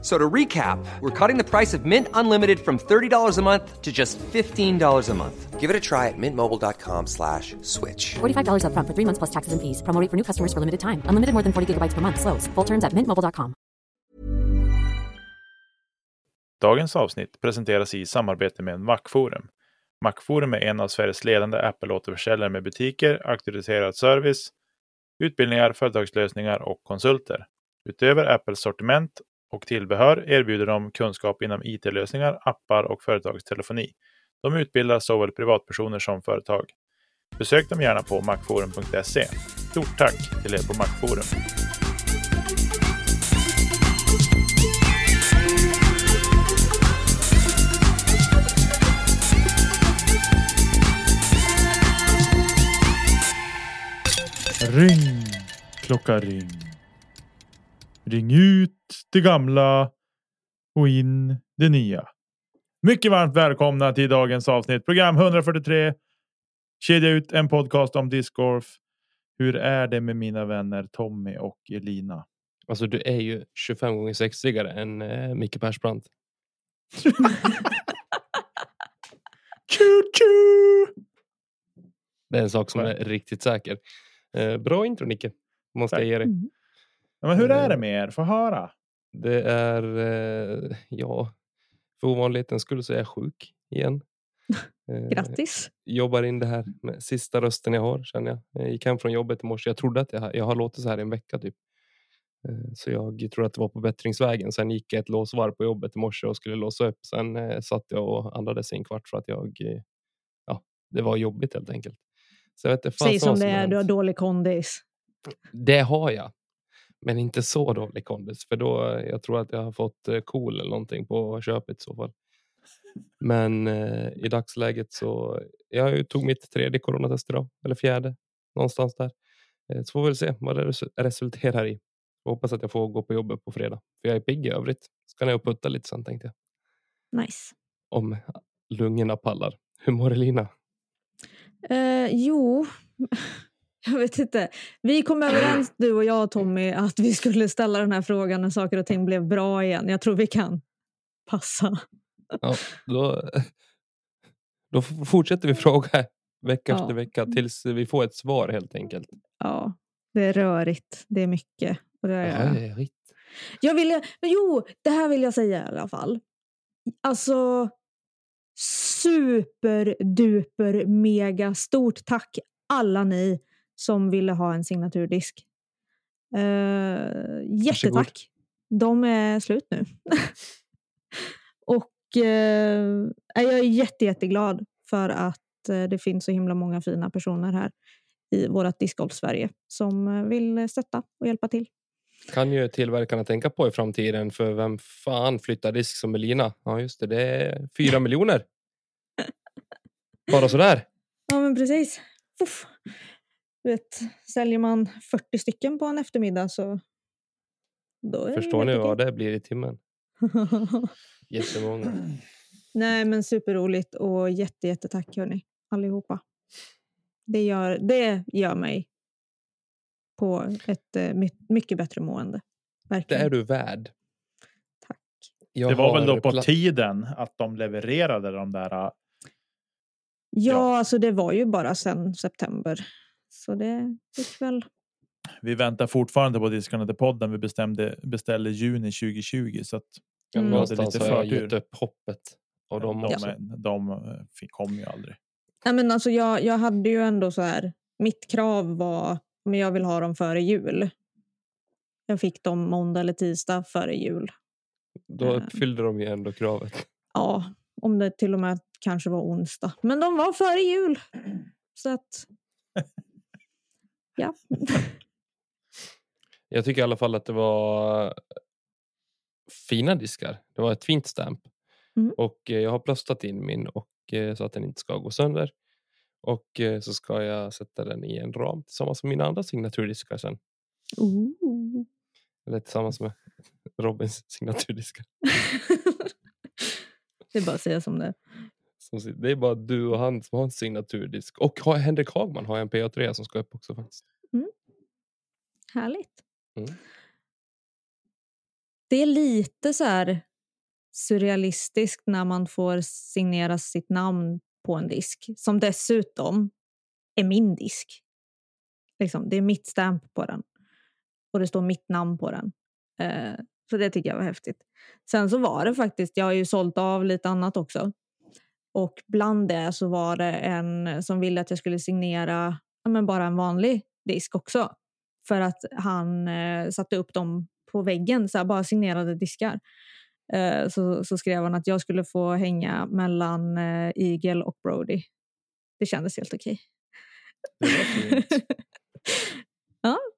So to recap, we're cutting the price of Mint Unlimited from $30 a month to just $15 a month. Give it a try at mintmobile.com slash switch. $45 upfront for three months plus taxes and fees. Promo rate for new customers for limited time. Unlimited more than 40 gigabytes per month. Slows. Full terms at mintmobile.com. Dagens avsnitt presenteras i samarbete med Macforum. Macforum är en av Sveriges ledande Apple-återförsäljare med butiker, auktoriserad service, utbildningar, företagslösningar och konsulter. Utöver Apples sortiment och tillbehör erbjuder de kunskap inom IT-lösningar, appar och företagstelefoni. De utbildar såväl privatpersoner som företag. Besök dem gärna på macforum.se. Stort tack till er på Macforum. Ring, klocka ring. Ring ut det gamla och in det nya. Mycket varmt välkomna till dagens avsnitt. Program 143. Kedja ut en podcast om discgolf. Hur är det med mina vänner Tommy och Elina? Alltså du är ju 25 gånger sexigare än eh, Micke Persbrandt. Det är en sak som är riktigt säker. Eh, bra intro Nicke. Måste jag ge dig. Ja, men hur är det Eh. med er? Få höra. Det är, eh, ja, för ovanlighetens skull så är jag sjuk igen. Eh, Grattis! Jobbar in det här med sista rösten jag har känner jag. Jag gick hem från jobbet i morse. Jag trodde att jag, jag har låtit så här i en vecka typ. Eh, Så jag tror att det var på bättringsvägen. Sen gick jag ett låsvarv på jobbet i morse och skulle låsa upp. Sen eh, satt jag och andades i en kvart för att jag, eh, ja, det var jobbigt helt enkelt. Så jag vet Säg som det är, du har dålig kondis. Det har jag. Men inte så dålig kondis. För då, jag tror att jag har fått eh, KOL eller någonting på köpet i så fall. Men eh, i dagsläget så, jag tog mitt tredje coronatest idag. Eller fjärde. Någonstans där. Eh, så får vi väl se vad det res- resulterar i. Jag hoppas att jag får gå på jobbet på fredag. För jag är pigg i övrigt. Ska och putta lite sen tänkte jag. Nice. Om lungorna pallar. Hur mår Elina? Eh, jo, jag vet inte. Vi kom överens, du och jag Tommy, att vi skulle ställa den här frågan när saker och ting blev bra igen. Jag tror vi kan passa. Ja, då, då fortsätter vi fråga vecka Ja. efter vecka tills vi får ett svar helt enkelt. Ja, det är rörigt. Det är mycket. Och det är, riktigt. Jag vill, jo, det här vill jag säga i alla fall. Alltså, superduper mega stort tack alla ni som ville ha en signaturdisk. Uh, jättetack. De är slut nu. Och eh, jag är jätte, jätteglad för att eh, det finns så himla många fina personer här i vårt discgolf-Sverige som eh, vill stötta och hjälpa till. Kan ju tillverkarna tänka på i framtiden för vem fan flyttar disk som Elina? Ja just det, det är fyra miljoner. Bara sådär. Ja, men precis. Uff. Du vet, säljer man 40 stycken på en eftermiddag så... Då är Förstår ni det vad det blir i timmen? Jättemånga. Nej, men superroligt och jätte, jättetack hörni, allihopa. Det gör, det gör mig på ett eh, my- mycket bättre mående. Det Verkligen. är du värd. Tack. Jag det var väl då på tiden att de levererade de där. Ja, Ja. alltså det var ju bara sen september. Så det gick väl... Vi väntar fortfarande på diskarna till podden. Vi bestämde beställde juni 2020 så att Mm. Någonstans lite har jag gett upp hoppet. Och de de, också. de, de eh, kom ju aldrig. Nej, men alltså jag, jag hade ju ändå så här... Mitt krav var men jag vill ha dem före jul. Jag fick dem måndag eller tisdag före jul. Då Eh. uppfyllde de ju ändå kravet. Ja, om det till och med kanske var onsdag. Men de var före jul. Så att... Ja. Jag tycker i alla fall att det var fina diskar. Det var ett fint stamp. Mm. Och eh, jag har plåstrat in min och, eh, så att den inte ska gå sönder. Och eh, så ska jag sätta den i en ram tillsammans med mina andra signaturdiskar sen. Ooh. Eller tillsammans med Robins signaturdiskar. det är bara att säga som det. Som Det är bara du och han som har en signaturdisk. Och har- Henrik Hagman har en PA3 som ska upp också faktiskt. Härligt. Mm. Det är lite så här surrealistiskt när man får signera sitt namn på en disk som dessutom är min disk. Liksom, det är mitt stamp på den och det står mitt namn på den. Eh, så det tycker jag var häftigt. Sen så var det faktiskt, jag har ju sålt av lite annat också. Och bland det så var det en som ville att jag skulle signera ja, men bara en vanlig disk också. För att han eh, satte upp dem på väggen, så här, bara signerade diskar. Eh, så, så skrev han att jag skulle få hänga mellan eh, Eagle och Brody. Det kändes helt okej. Ju inte.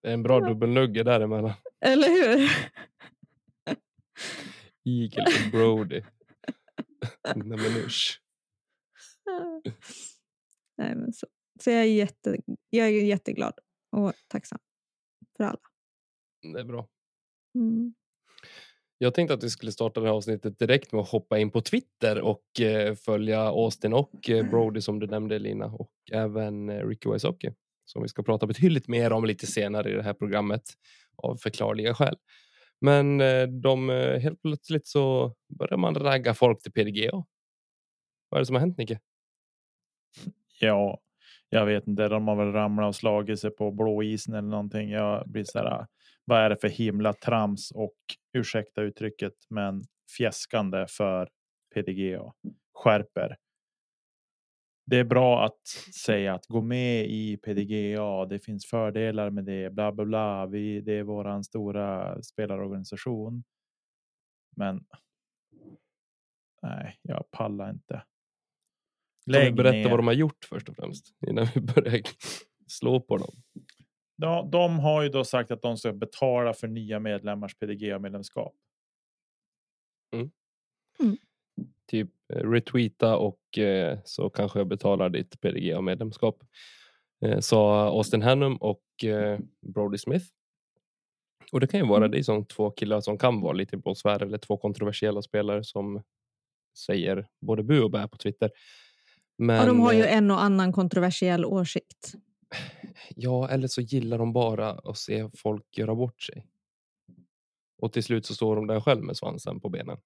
Det är en bra dubbelnugge däremellan. Eller hur? Eagle och Brody. Nej men usch. Nej, men så. så jag, är jätte, jag är jätteglad och tacksam för alla. Det är bra. Mm. Jag tänkte att vi skulle starta det här avsnittet direkt med att hoppa in på Twitter och eh, följa Austin och eh, Brody som du nämnde Lina och även eh, Ricky Wysocki som vi ska prata betydligt mer om lite senare i det här programmet av förklarliga skäl. Men eh, de, eh, helt plötsligt så börjar man ragga folk till PDGA. Vad är det som har hänt Nicke? Ja, jag vet inte. De har väl ramlat och slagit sig på blåisen eller någonting. Jag blir så här. Äh, vad är det för himla trams och ursäkta uttrycket, men fjäskande för PDGA skärper. Det är bra att säga att gå med i PDGA. Det finns fördelar med det. Bla bla bla. Vi, det är våran stora spelarorganisation. Men. Nej, jag pallar inte. Kan vi Lägg berätta ner. vad de har gjort först och främst innan vi börjar slå på dem. Ja, de har ju då sagt att de ska betala för nya medlemmars PDGA-medlemskap. Typ eh, retweeta och eh, så kanske jag betalar ditt PDGA-medlemskap. Eh, sa Austin Hannum och eh, Brody Smith. Och det kan ju vara det är som två killar som kan vara lite blåsvärd eller två kontroversiella spelare som säger både bu och bä på Twitter. Men, och de har ju eh, en och annan kontroversiell åsikt. Ja, eller så gillar de bara att se folk göra bort sig. Och till slut så står de där själv med svansen på benen.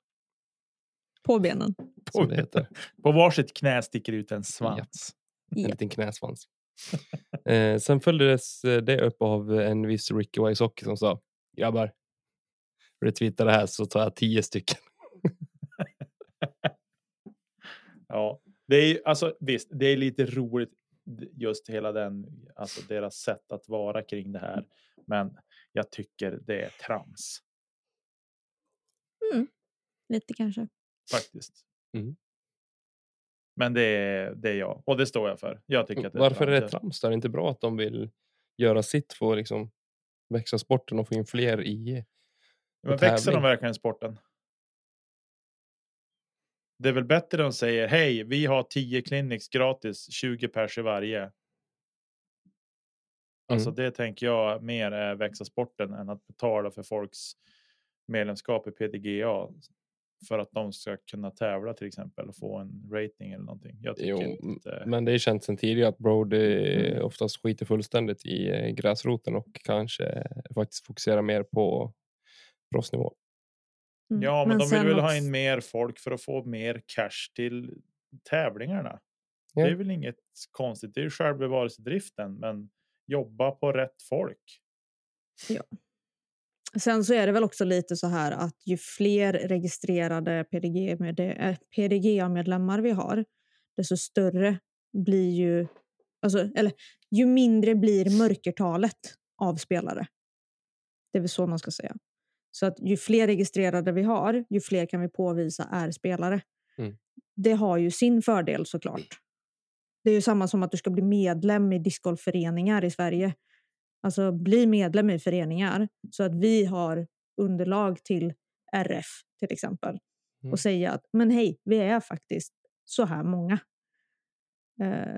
På benen. Som det heter. På varsitt knä sticker ut en svans. En Ja. liten knäsvans. eh, sen följdes eh, det upp av en viss Ricky Wysocki som sa grabbar, retweeta det här så tar jag tio stycken. Ja, det är alltså visst, det är lite roligt just hela den, alltså deras sätt att vara kring det här. Men jag tycker det är trams Lite kanske. faktiskt. Mm. Men det är, det är jag och det står jag för. Jag tycker att det Varför är det trams. trams? Det är inte bra att de vill göra sitt för att liksom växa sporten och få in fler i Men växer de verkligen i sporten? Det är väl bättre de säger hej, vi har 10 clinics gratis, 20 pers i varje. Alltså Mm. det tänker jag mer är växa sporten än att betala för folks medlemskap i PDGA för att de ska kunna tävla till exempel och få en rating eller någonting. Jag tycker Jo, inte. Men det är känt sedan tidigare att Brody Mm. oftast skiter fullständigt i eh, gräsroten och kanske faktiskt fokuserar mer på proffsnivå. Mm. Ja, men, de vill väl ha också- in mer folk för att få mer cash till tävlingarna. Ja. Det är väl inget konstigt. Det är ju självbevarelsedriften, men jobba på rätt folk. Sen så är det väl också lite så här att ju fler registrerade PDG med PDGA-medlemmar vi har, desto större blir ju... Alltså, eller ju mindre blir mörkertalet av spelare. Det är väl så man ska säga. Så att ju fler registrerade vi har, ju fler kan vi påvisa är spelare. Mm. Det har ju sin fördel såklart. Det är ju samma som att du ska bli medlem i discgolfföreningar i Sverige. Alltså bli medlem i föreningar så att vi har underlag till RF till exempel. Mm. Och säga att men hej, vi är faktiskt så här många. Eh,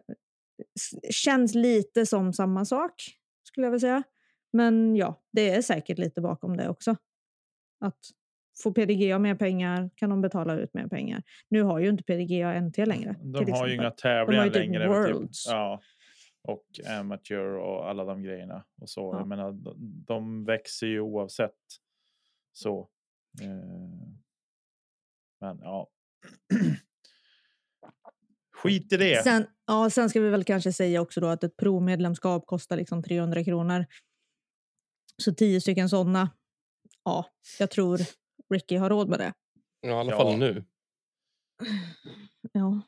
känns lite som samma sak skulle jag vilja säga. Men ja, det är säkert lite bakom det också. Att Får PDGA mer pengar kan de betala ut mer pengar. Nu har ju inte PDGA NT längre. De har ju inga De har tävlingar ju typ längre. och Worlds. ja, och amateur och alla de grejerna. Och så. Ja. Jag menar, de, de växer ju oavsett. Så. Eh, men ja. Skit i det. Sen, ja, sen ska vi väl kanske säga också då att ett provmedlemskap kostar liksom 300 kronor. Så tio stycken sådana. Ja, jag tror Ricky har råd med det. Ja, I alla Ja. fall nu. Ja,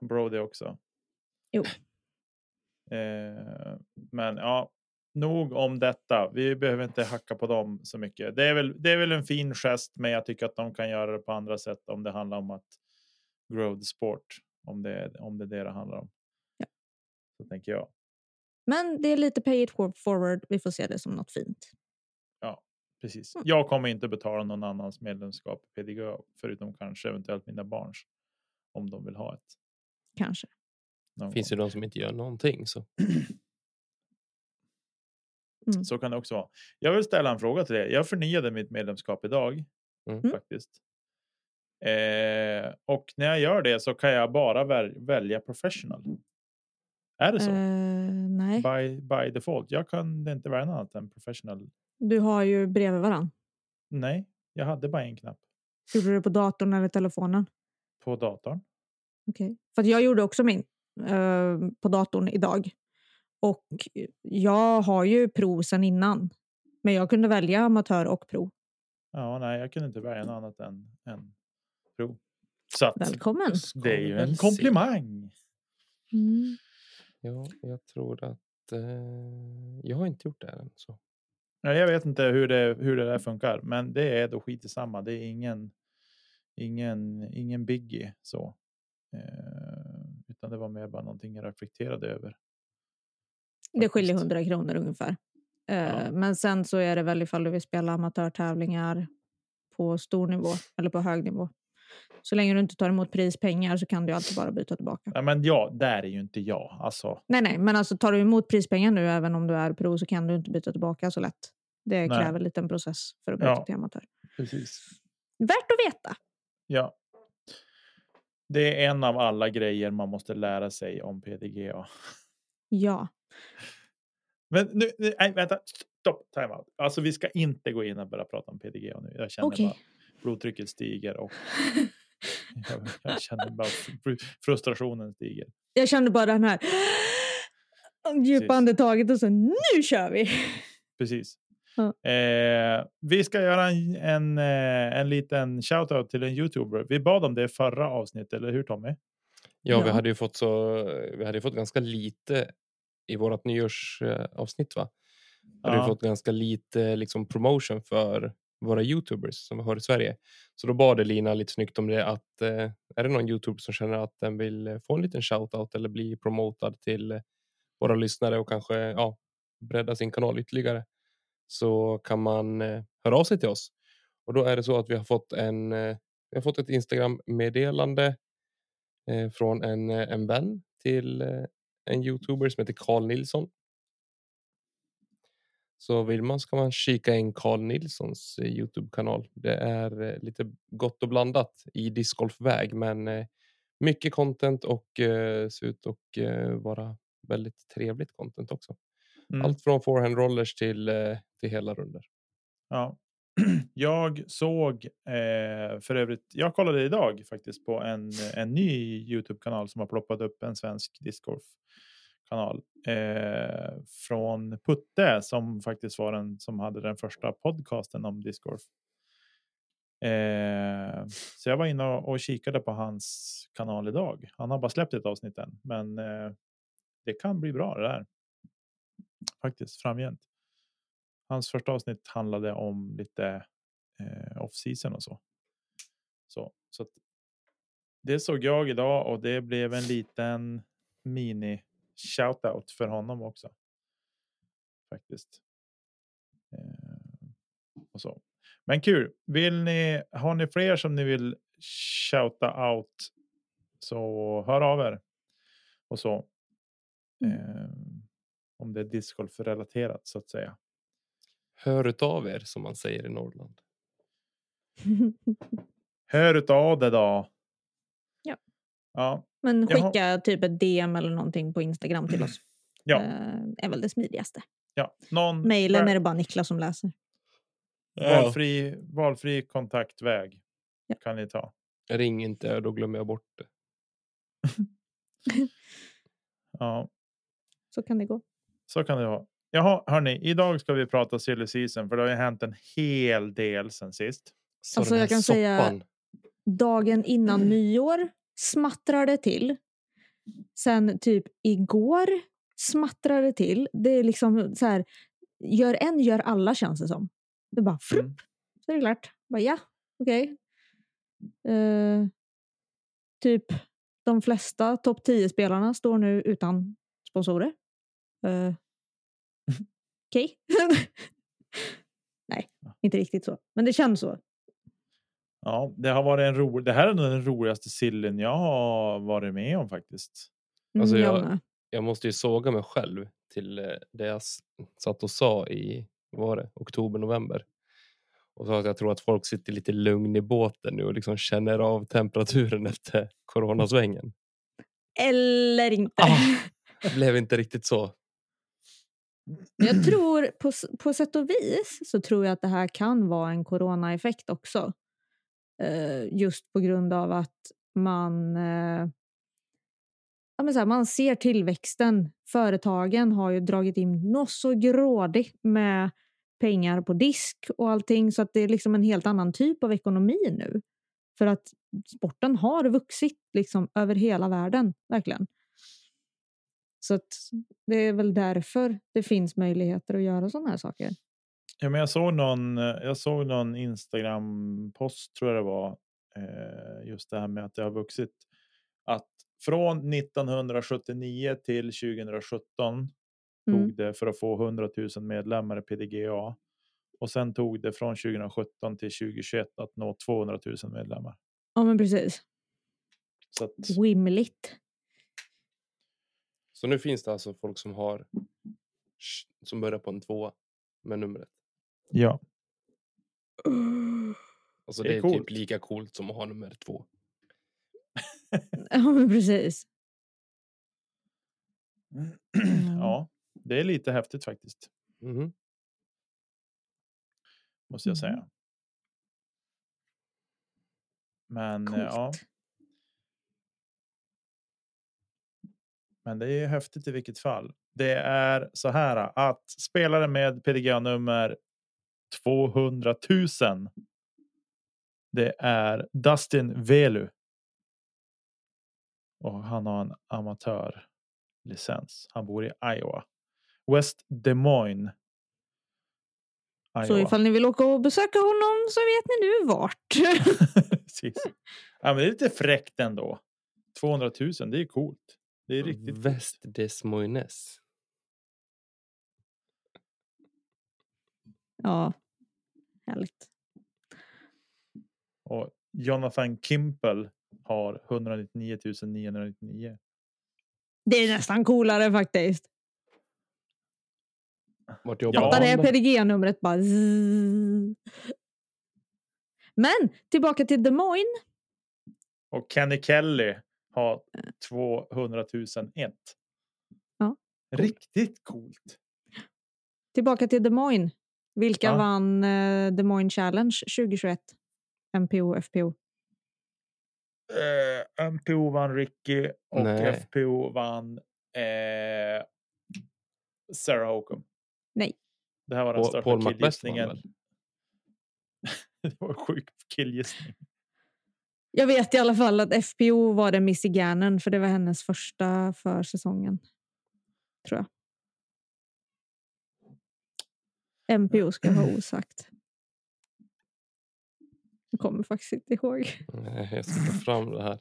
Brody också. Jo. Eh, men ja, nog om detta. Vi behöver inte hacka på dem så mycket. Det är, väl, det är väl en fin gest, men jag tycker att de kan göra det på andra sätt om det handlar om att grow the sport. Om det, om det är det det handlar om. Ja. Så tänker jag. men det är lite pay it forward. Vi får se det som något fint. Precis. Mm. Jag kommer inte betala någon annans medlemskap i PDGA, förutom kanske eventuellt mina barns. Om de vill ha ett. Kanske. någon finns gång. ju de som inte gör någonting. Så. Mm. Så kan det också vara. Jag vill ställa en fråga till dig. Jag förnyade mitt medlemskap idag. Mm. Faktiskt. Eh, och när jag gör det så kan jag bara väl, välja professional. Är det så? Eh, nej, By, by default. Jag kan inte välja något annat än professional. Du har ju bredvid varann. Nej, jag hade bara en knapp Gjorde du det på datorn eller telefonen? på datorn. Okej. För att jag gjorde också min eh, på datorn idag. Och jag har ju prov sedan innan. Men jag kunde välja amatör och prov. Ja, nej, jag kunde inte välja något annat än, än prov. Så att, Välkommen! Det är ju en komplimang. Mm. Ja, jag tror att... Eh, jag har inte gjort det än. Så. Ja, Jag vet inte hur det, hur det där funkar, men det är då skit i samma. Det är ingen, ingen, ingen biggie så. Eh, utan det var mer bara någonting jag reflekterade över. Det skiljer faktiskt. 100 kronor ungefär. Eh, Ja. Men sen så är det väl ifall du vill spela amatörtävlingar på stor nivå eller på hög nivå. Så länge du inte tar emot prispengar så kan du alltid bara byta tillbaka. Ja, men ja, där är ju inte jag. Alltså, Nej, nej, men alltså tar du emot prispengar nu även om du är pro så kan du inte byta tillbaka så lätt. Det Nej. kräver lite en process för att byta Ja. till amatör. precis. Värt att veta. Ja. Det är en av alla grejer man måste lära sig om PDGA. Ja. Men nu, nej, vänta, stopp, time out. Alltså vi ska inte gå in och börja prata om PDGA nu. Jag känner Okej. bara blodtrycket stiger och jag, jag känner bara fr- frustrationen stiger. Jag kände bara den här djupa Precis. andetaget och sen nu kör vi! Precis. Ja. Eh, vi ska göra en, en, eh, en liten shoutout till en youtuber. Vi bad om det förra avsnittet, eller hur Tommy? Ja, vi hade ju fått så vi hade fått ganska lite i vårt nyårsavsnitt va? Hade Ja. vi fått ganska lite liksom promotion för våra youtubers som vi har i Sverige. Så då bad Elina lite snyggt om det att eh, är det någon youtuber som känner att den vill eh, få en liten shoutout eller bli promotad till eh, våra lyssnare och kanske ja, bredda sin kanal ytterligare så kan man eh, höra av sig till oss. Och då är det så att vi har fått en eh, vi har fått ett Instagram meddelande eh, från en, en vän till en youtuber som heter Karl Nilsson. Så vill man ska man kika in Carl Nilssons eh, Youtube-kanal. Det är eh, lite gott och blandat i discgolfväg men eh, mycket content och eh, ser ut att eh, vara väldigt trevligt content också. Mm. Allt från forehand rollers till, eh, till hela runder. Ja. Jag såg eh, för övrigt, jag kollade idag faktiskt på en, en ny Youtube-kanal som har ploppat upp en svensk kanal eh, från Putte som faktiskt var den som hade den första podcasten om discgolf. Eh, så jag var inne och, och kikade på hans kanal idag. Han har bara släppt ett avsnitt än, men eh, det kan bli bra det där. Faktiskt framgent. Hans första avsnitt handlade om lite eh, off-season och så. Så, så att det såg jag idag och det blev en liten mini shoutout för honom också. Faktiskt. Eh, och så. Men kul. Vill ni, har ni fler som ni vill shouta out så hör av er. Och så. Eh, om det är discgolf relaterat så att säga. Hör utav er som man säger i Norrland. Hör utav det då. Ja. Men Jaha. skicka typ ett DM eller någonting på Instagram till oss. Ja. Eh, är väl det smidigaste. ja. Någon Mejlen val- är det bara Niklas som läser. valfri, valfri kontaktväg Ja. kan ni ta. Ring inte, då glömmer jag bort det. Ja, Så kan det gå. så kan det vara. Jaha, hörni, idag ska vi prata silly season för det har ju hänt en hel del sen sist. Så Alltså, här jag kan säga- soppan, Dagen innan Mm. nyår smattrar det till. Sen typ igår smattrar det till. Det är liksom så här, gör en gör alla känns det som. Det bara frupp, Mm. så är det klart. Bara, ja, okej. Eh, typ de flesta topp 10-spelarna står nu utan sponsorer. Uh, okej. Nej, inte riktigt så. Men det känns så. Ja, det har varit en ro... Det här är nog den roligaste sillen jag har varit med om faktiskt. Mm, Alltså, jag jag- med. jag måste ju såga mig själv till eh, det jag satt och sa i var det, oktober, november. Och sa att jag tror att folk sitter lite lugn i båten nu och liksom känner av temperaturen efter coronasvängen. Eller inte. Ah. Det blev inte riktigt så. Jag tror på, på sätt och vis så tror jag att det här kan vara en coronaeffekt också. Eh, just på grund av att man, eh, ja, men så här, man ser tillväxten. Företagen har ju dragit in något så grådigt med pengar på disk och allting så att det är liksom en helt annan typ av ekonomi nu. För att sporten har vuxit liksom över hela världen, verkligen. Så att det är väl därför det finns möjligheter att göra sådana här saker. Ja, men jag såg någon, eh, jag såg någon Instagram-post tror jag det var. Eh, just det här med att det har vuxit. Att från 1979 till 2017 Mm. tog det för att få 100 000 medlemmar i PDGA. Och sen tog det från 2017 till 2021 att nå 200 000 medlemmar. Ja, men precis. Så att, Wimligt. Så nu finns det alltså folk som har som börjar på en tvåa med numret. Ja. Alltså Det det är är, coolt. typ lika coolt som att ha nummer två. Ja, men precis. ja, det är lite häftigt faktiskt. Mhm. Måste jag Mhm. säga. Men eh, ja. Coolt. Men det är ju häftigt i vilket fall. Det är så här att spelare med PDGA-nummer 200 000. Det är Dustin Velu. Och han har en amatörlicens. Han bor i Iowa. West Des Moines. Så Iowa. ifall ni vill åka och besöka honom så vet ni nu vart. Precis. Ja, men det är lite fräckt ändå. 200 000, det är coolt. Det är riktigt. Väst des Moines. Ja, härligt. Och Jonathan Kimpel har 199 999. Det är nästan coolare faktiskt. Vart jobbar Ja, Fatta det han? PDG-numret bara zzz. Men tillbaka till Des Moines. Och Kenny Kelly har 200 001. Ja, Riktigt coolt. Tillbaka till Des Moines. Vilka Ja. vann eh, Des Moines Challenge 2021? MPO, FPO. Eh, MPO vann Ricky och Nej. FPO vann eh, Sarah Hokum. Nej. Det här var den Paul- största Paul killgissningen. det var en sjuk killgissning. Jag vet i alla fall att FPO var det Missy Gannon för det var hennes första för säsongen. Tror jag. MPO ska jag ha osagt. Jag kommer faktiskt inte ihåg. Nej, jag ska ta fram det här.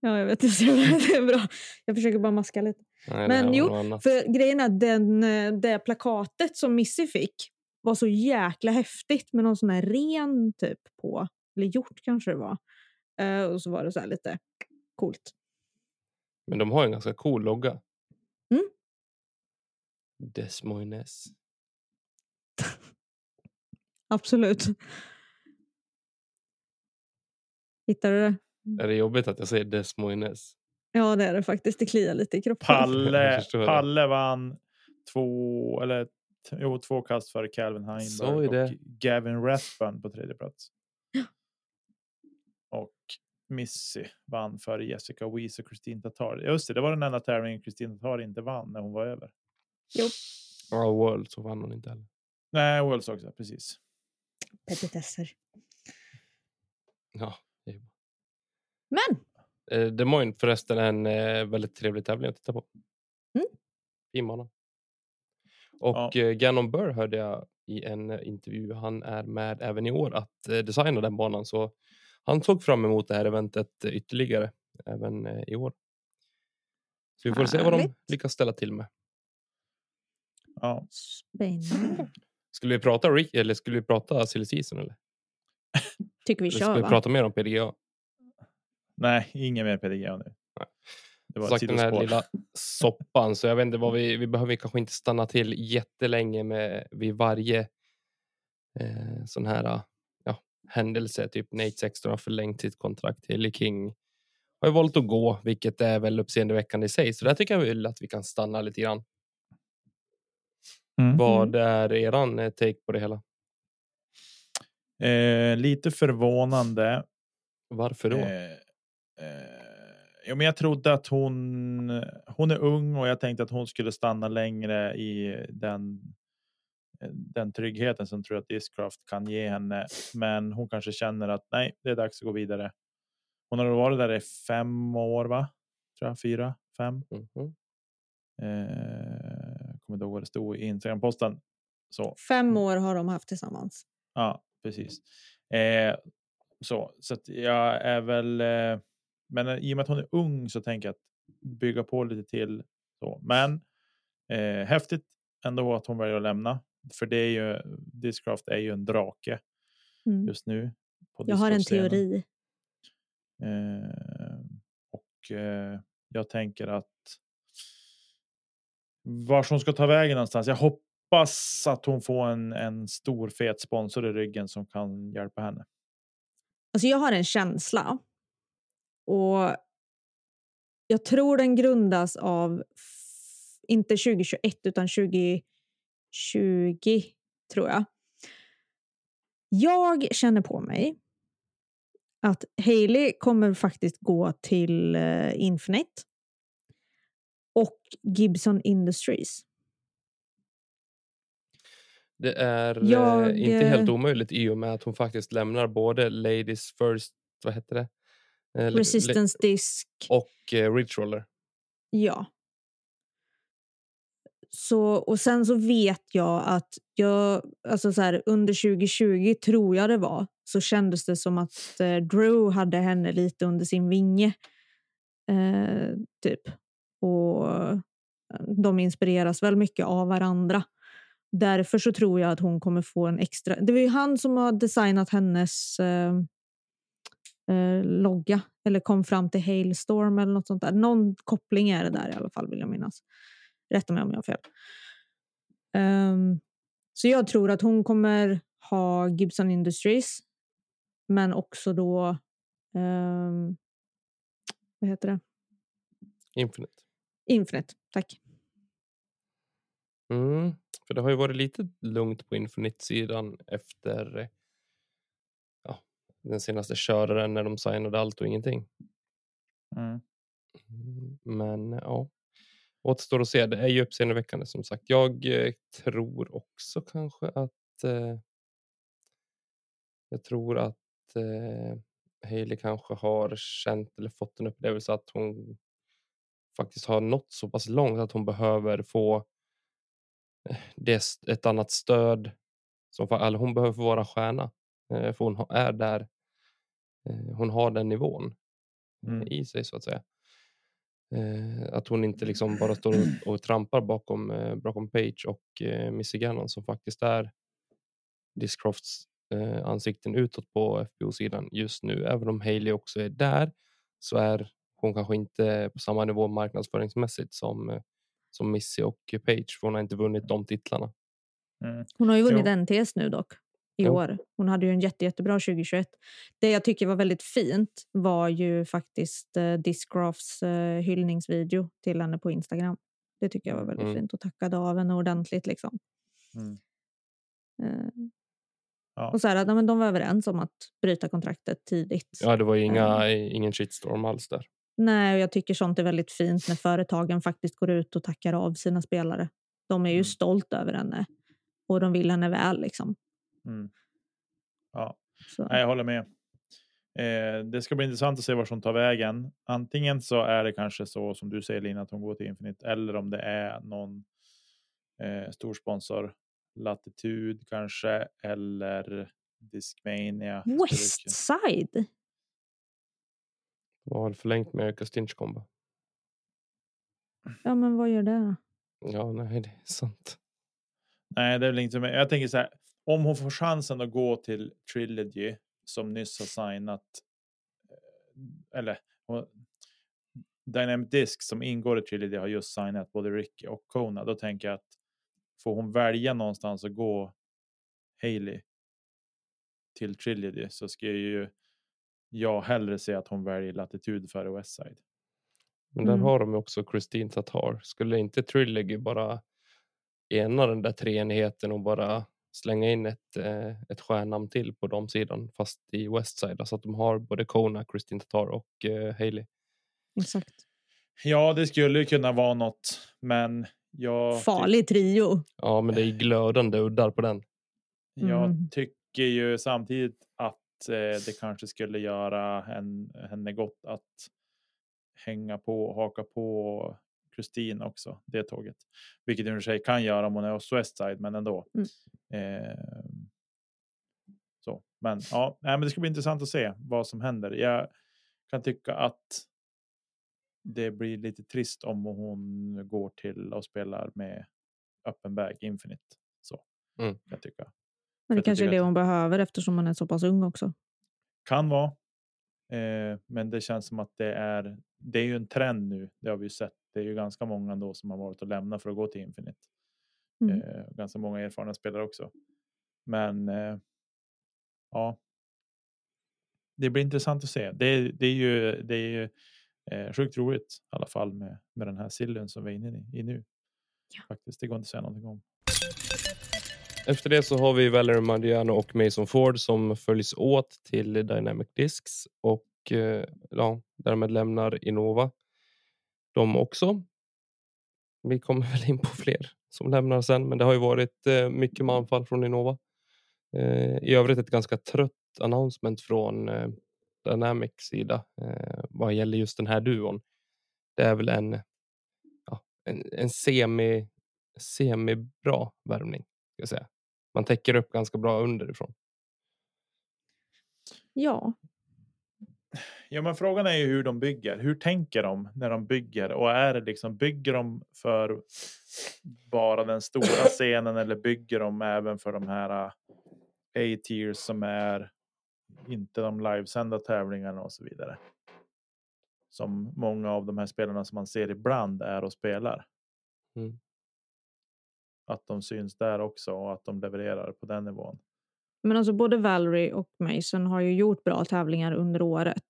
Ja, jag vet. Det. är bra. Jag försöker bara maska lite. Nej, Men jo, för grejen är den, eh, det plakatet som Missy fick var så jäkla häftigt med någon sån här ren typ på. Eller gjort kanske det var. Eh, och så var det så här lite coolt. Men de har en ganska cool logga. Mm. Des Moines. Absolut. Hittar du det? Är det jobbigt att jag säger Des Moines? Ja, det är det faktiskt. Det kliar lite i kroppen. Palle. Palle vann två, eller, jo, två kast före Calvin Heinberg och Gavin Rathbun på tredje plats. Och Missy vann före Jessica Weiss och Kristin Tatar. Just det, det var den enda tävlingen Kristin Tatar inte vann när hon var över. Ja, World så vann hon inte heller. Nej, Worlds också, precis. Petitesser. Ja, det är bra. Men Eh, Des Moines förresten är en eh, väldigt trevlig tävling att titta på. Mm. Fin bana. Och Ja. eh, Gannon Burr hörde jag i en eh, intervju, han är med även i år att eh, designa den banan. Så han såg fram emot det här eventet ytterligare även i år. Så vi får se vad de Härligt. lyckas ställa till med. Ja. spännande. Skulle vi prata Rick, eller skulle vi prata silly season eller? Tycker vi eller ska kör vi va? prata mer om PDGA? Nej, ingen mer PDGA nu. Nej. Det var sagt, den här lilla soppan. Så jag vet inte vad vi, vi behöver kanske inte stanna till jättelänge med vid varje eh, sån här ja, händelse. Typ Nate Sexton har förlängt sitt kontrakt. Haley King har ju valt att gå, vilket är väl uppseendeväckande i sig. Så där tycker jag väl att vi kan stanna lite grann. Mm. Vad är eran eh, take på det hela? Eh, lite förvånande. Varför då? Eh, eh, jo, men jag trodde att hon, hon är ung och jag tänkte att hon skulle stanna längre i den, den tryggheten som tror jag att Discraft kan ge henne. Men hon kanske känner att nej, det är dags att gå vidare. Hon har varit där i fem år, va? Tror jag, fyra, fem. Mhm. Eh, kommer inte ihåg vad det stod i Instagram-posten. Så Fem år har de haft tillsammans. Ja, precis. Eh, så så jag är väl. Eh, men i och med att hon är ung så tänker jag att bygga på lite till. Så. Men eh, häftigt ändå att hon väljer att lämna. För det är ju Discraft är ju en drake Mm. just nu. På Jag har en teori. Eh, och eh, jag tänker att. Vart hon ska ta vägen någonstans. Jag hoppas att hon får en, en stor fet sponsor i ryggen som kan hjälpa henne. Alltså jag har en känsla. Och jag tror den grundas av, inte 2021 utan 2020 tror jag. Jag känner på mig att Hailey kommer faktiskt gå till eh, Infinite och Gibson Industries. Det är Jag, eh, inte helt eh, omöjligt i och med att hon faktiskt lämnar både Ladies First, vad heter det? Eh, le- Resistance Disc. och eh, Ridge Roller. Ja. Så, och sen så vet jag att jag, alltså så här, under 2020 tror jag det var, så kändes det som att eh, Drew hade henne lite under sin vinge. Eh, typ. Och eh, de inspireras väl mycket av varandra. Därför så tror jag att hon kommer få en extra... Det var ju han som har designat hennes eh, eh, logga eller kom fram till Hailstorm eller något sånt där. Någon koppling är det där i alla fall vill jag minnas. Rätta mig om jag har fel. Um, så jag tror att hon kommer ha Gibson Industries men också då um, vad heter det? Infinite. Infinite, tack. Mm. För det har ju varit lite lugnt på Infinite-sidan efter ja, den senaste köraren när de signade allt och ingenting. Mm. Mm, Men ja, återstår att se. Det är ju uppseendeväckande som sagt. Jag eh, tror också kanske att eh, jag tror att eh, Hailey kanske har känt eller fått en upplevelse att hon faktiskt har nått så pass långt att hon behöver få eh, det, ett annat stöd. Som, eller hon behöver få vara stjärna. Eh, för hon är där. Eh, hon har den nivån Mm. i sig så att säga. Att hon inte liksom bara står och, trampar bakom, bakom Page och Missy Gannon som faktiskt är Discrofts ansikten utåt på FBO-sidan just nu. Även om Hailey också är där så är hon kanske inte på samma nivå marknadsföringsmässigt som, eh, som Missy och Page för hon har inte vunnit de titlarna. Mm. Hon har ju vunnit Jo. NTS nu dock i Jo. år. Hon hade ju en jätte, jättebra 2021. Det jag tycker var väldigt fint var ju faktiskt eh, Discrafts eh, hyllningsvideo till henne på Instagram. Det tycker jag var väldigt Mm. fint och tackade av henne ordentligt. Liksom. Mm. Eh, Ja. Och så här, men de var överens om att bryta kontraktet tidigt. Ja, det var ju inga, ingen shitstorm alls där. Nej, och jag tycker sånt är väldigt fint när företagen faktiskt går ut och tackar av sina spelare. De är ju Mm. stolt över henne och de vill henne väl. Liksom. Mm. Ja, Så. nej, jag håller med. Eh, det ska bli intressant att se var som tar vägen. Antingen så är det kanske så som du säger Lina, att hon går till Infinite, eller om det är någon eh, stor sponsor, Latitud kanske, eller Discmania. Westside? De har förlängt med Kastinchkom. va? Ja, men vad gör det då? Ja, nej, det är sant. Nej, det är väl inte som jag tänker så här. Om hon får chansen att gå till Trilogy som nyss har signat. eh, Eller Dynamic Disc som ingår i Trilogy har just signat både Ricky och Kona. Då tänker jag att får hon välja någonstans att gå Hailey till Trilogy så ska ju jag hellre se att hon väljer latitud före Westside. Men där Mm. har de ju också Christine Tatar. Skulle inte Trilogy bara ena den där treenigheten och bara slänga in ett, eh, ett stjärnnamn till på de sidan fast i Westside. Alltså att de har både Kona, Christine Tatar och eh, Hailey. Exakt. Ja, det skulle ju kunna vara något, men jag Farlig trio. Ja, men det är glödande uddar på den. Jag Mm. tycker ju samtidigt att eh, det kanske skulle göra en, henne gott att hänga på och haka på Kristin också, det tåget. Vilket hon i och för sig kan göra om hon är hos Westside, men ändå. Mm. Eh, så, men ja, nej, men det ska bli intressant att se vad som händer. Jag kan tycka att det blir lite trist om hon går till och spelar med öppen bag Infinite. Så Mm. kan jag tycka. Men det kanske är det att- hon behöver eftersom hon är så pass ung också. Kan vara. Eh, men det känns som att det är. Det är ju en trend nu. Det har vi ju sett. Det är ju ganska många då som har varit och lämnat för att gå till Infinite. Mm. Eh, ganska många erfarna spelare också. Men. Eh, ja. Det blir intressant att se. Det, det är ju. Det är ju eh, sjukt roligt i alla fall med med den här sillen som vi är inne i, i nu. Faktiskt, det går inte att säga någonting om. Efter det så har vi Valerie Mariano och Mason Ford som följs åt till Dynamic Discs och eh, ja, därmed lämnar Innova de också. Vi kommer väl in på fler som lämnar sen, men det har ju varit eh, mycket manfall från Innova. Eh, I övrigt ett ganska trött announcement från Dynamic Dynamics sida vad gäller just den här duon. Det är väl en, ja, en, en semi, semi bra värvning. Ska jag säga. Man täcker upp ganska bra underifrån. Ja, Ja, men frågan är ju hur de bygger. Hur tänker de när de bygger? Och är det liksom bygger de för bara den stora scenen eller bygger de även för de här äh, A-tiers som är inte de livesända tävlingarna och så vidare? Som många av de här spelarna som man ser ibland är och spelar. Mm. Att de syns där också och att de levererar på den nivån. men alltså både Valerie och Mason har ju gjort bra tävlingar under året.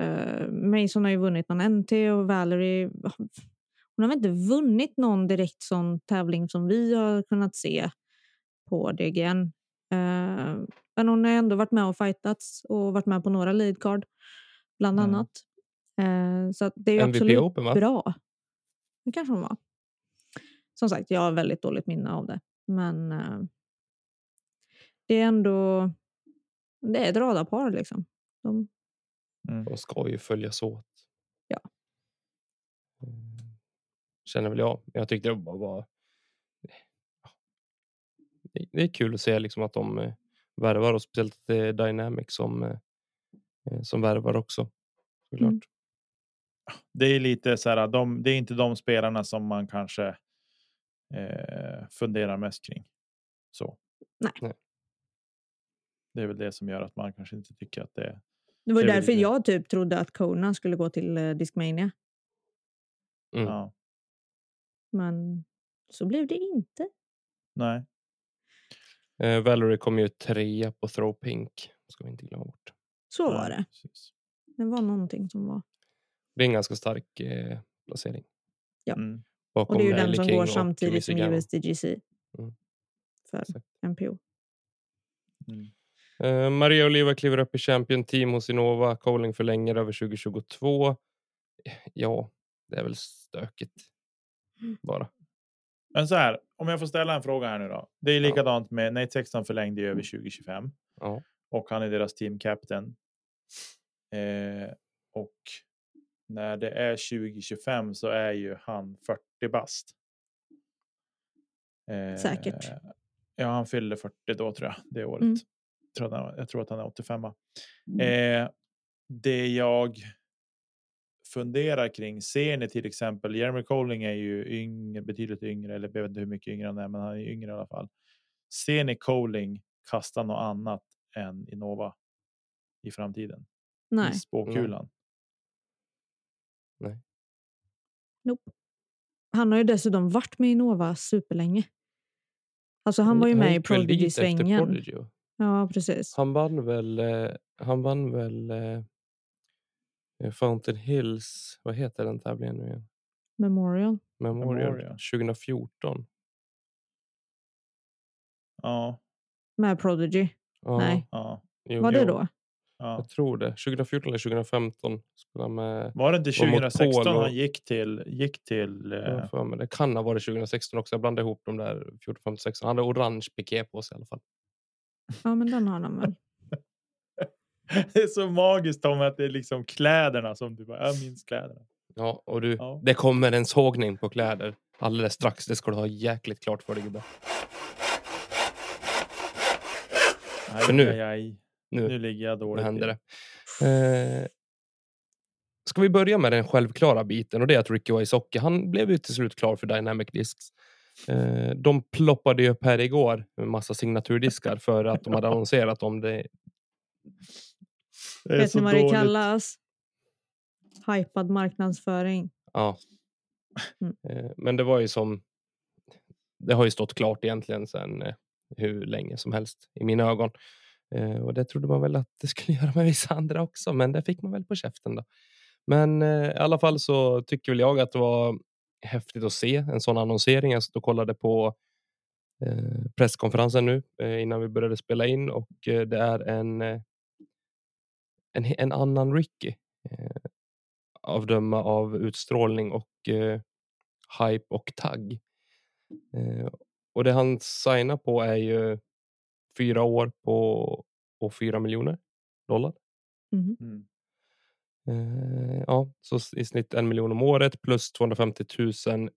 Eh, Mason har ju vunnit någon NT och Valerie hon har väl inte vunnit någon direkt sån tävling som vi har kunnat se på DGN. Eh, men hon har ändå varit med och fightats och varit med på några leadcard bland Mm. annat. Eh, så att det är ju MVP absolut Open, va? bra. Det kanske hon var. Som sagt, jag har väldigt dåligt minne av det. Men eh, det är ändå det är ett radarpar liksom. De, De ska ju följas åt. Ja. Mm. Känner väl jag. Men jag tyckte det bara var. Det- är kul att se liksom att de eh, värvar och speciellt att det är Dynamic som eh, eh, som värvar också. Såklart. Mm. det är lite så här, de, det är inte de spelarna som man kanske eh, funderar mest kring. Så. Nej. Det är väl det som gör att man kanske inte tycker att det är. det var Det därför det. jag typ trodde att Kona skulle gå till eh, Discmania. Mm. Ja, Men så blev det inte. nej. Eh, Valerie kom ju trea på throw pink. Ska vi inte glömma bort. Så var Ja, det. precis. Det var någonting som var... Det är en ganska stark eh, placering. Ja. Mm. Bakom Och det är ju den som går samtidigt som. USDGC. Mm. För Exakt. MPO. Mm. Eh, Maria Oliva kliver upp i Champion Team hos Innova. Coling förlänger över 2022. Ja, det är väl stökigt. Mm. Bara. Men så här, om jag får ställa en fråga här nu då. Det är Ja. likadant med Nate Sexton förlängde ju över 2025 Ja. och han är deras team captain. Eh, och när det är 2025 så är ju han 40 bast. Eh, Säkert. Ja, han fyller 40 då tror jag det året. Mm. Tror att han, jag tror att han är 85. Eh, det jag funderar kring, ser ni till exempel, Jeremy Colling är ju yngre, betydligt yngre, eller jag vet inte hur mycket yngre han är, men han är yngre i alla fall. Ser ni Colling kasta något annat än Innova i framtiden? Nej. I spåkulan? Nope. Han har ju dessutom varit med Innova superlänge. Alltså han var ju med i Prodigy-svängen. Prodigy. Ja, precis. Han vann väl, eh, han vann väl eh, eh, Fountain Hills, vad heter den tävlingen nu igen? Memorial. Memorial, Memorial. 2014. Ja, Med Prodigy. Ja, Nej. ja, jo, Var det då? Ja. Jag tror det. 2014 eller 2015 spelade han med. Var det inte Var mot 2016 Paul och- han gick till? Gick till eh, för mig. Det kan ha varit 2016 också. Jag blandade ihop de där 14, 15, 16. Han hade orange piké på sig i alla fall. Ja, men den har han väl. det är så magiskt Tom att det är liksom kläderna som du bara, jag minns kläderna. Ja, och du, Ja. det kommer en sågning på kläder alldeles strax. Det ska du ha jäkligt klart för dig gubbe. Aj, Men nu- aj, aj. Nu, nu ligger jag nu dåligt händer till. det. Eh, ska vi börja med den självklara biten och det är att Ricky Wysocki, han blev ju till slut klar för Dynamic Discs. Eh, de ploppade ju upp här igår med massa signaturdiskar för att de hade annonserat om det. Det är Vet ni vad det kallas? Hypad marknadsföring. Ja. Mm. Eh, men det var ju som. Det har ju stått klart egentligen sedan eh, hur länge som helst i mina ögon. Eh, och det trodde man väl att det skulle göra med vissa andra också, men det fick man väl på käften då. Men eh, i alla fall så tycker väl jag att det var häftigt att se en sån annonsering. Jag stod och kollade på eh, presskonferensen nu innan vi började spela in och det är en, en, en annan Ricky. Av döma av utstrålning och hype och tagg. Och det han signar på är ju fyra år på och fyra miljoner dollar. Mhm. Mm. Eh, ja, så i snitt en miljon om året plus 250 000 I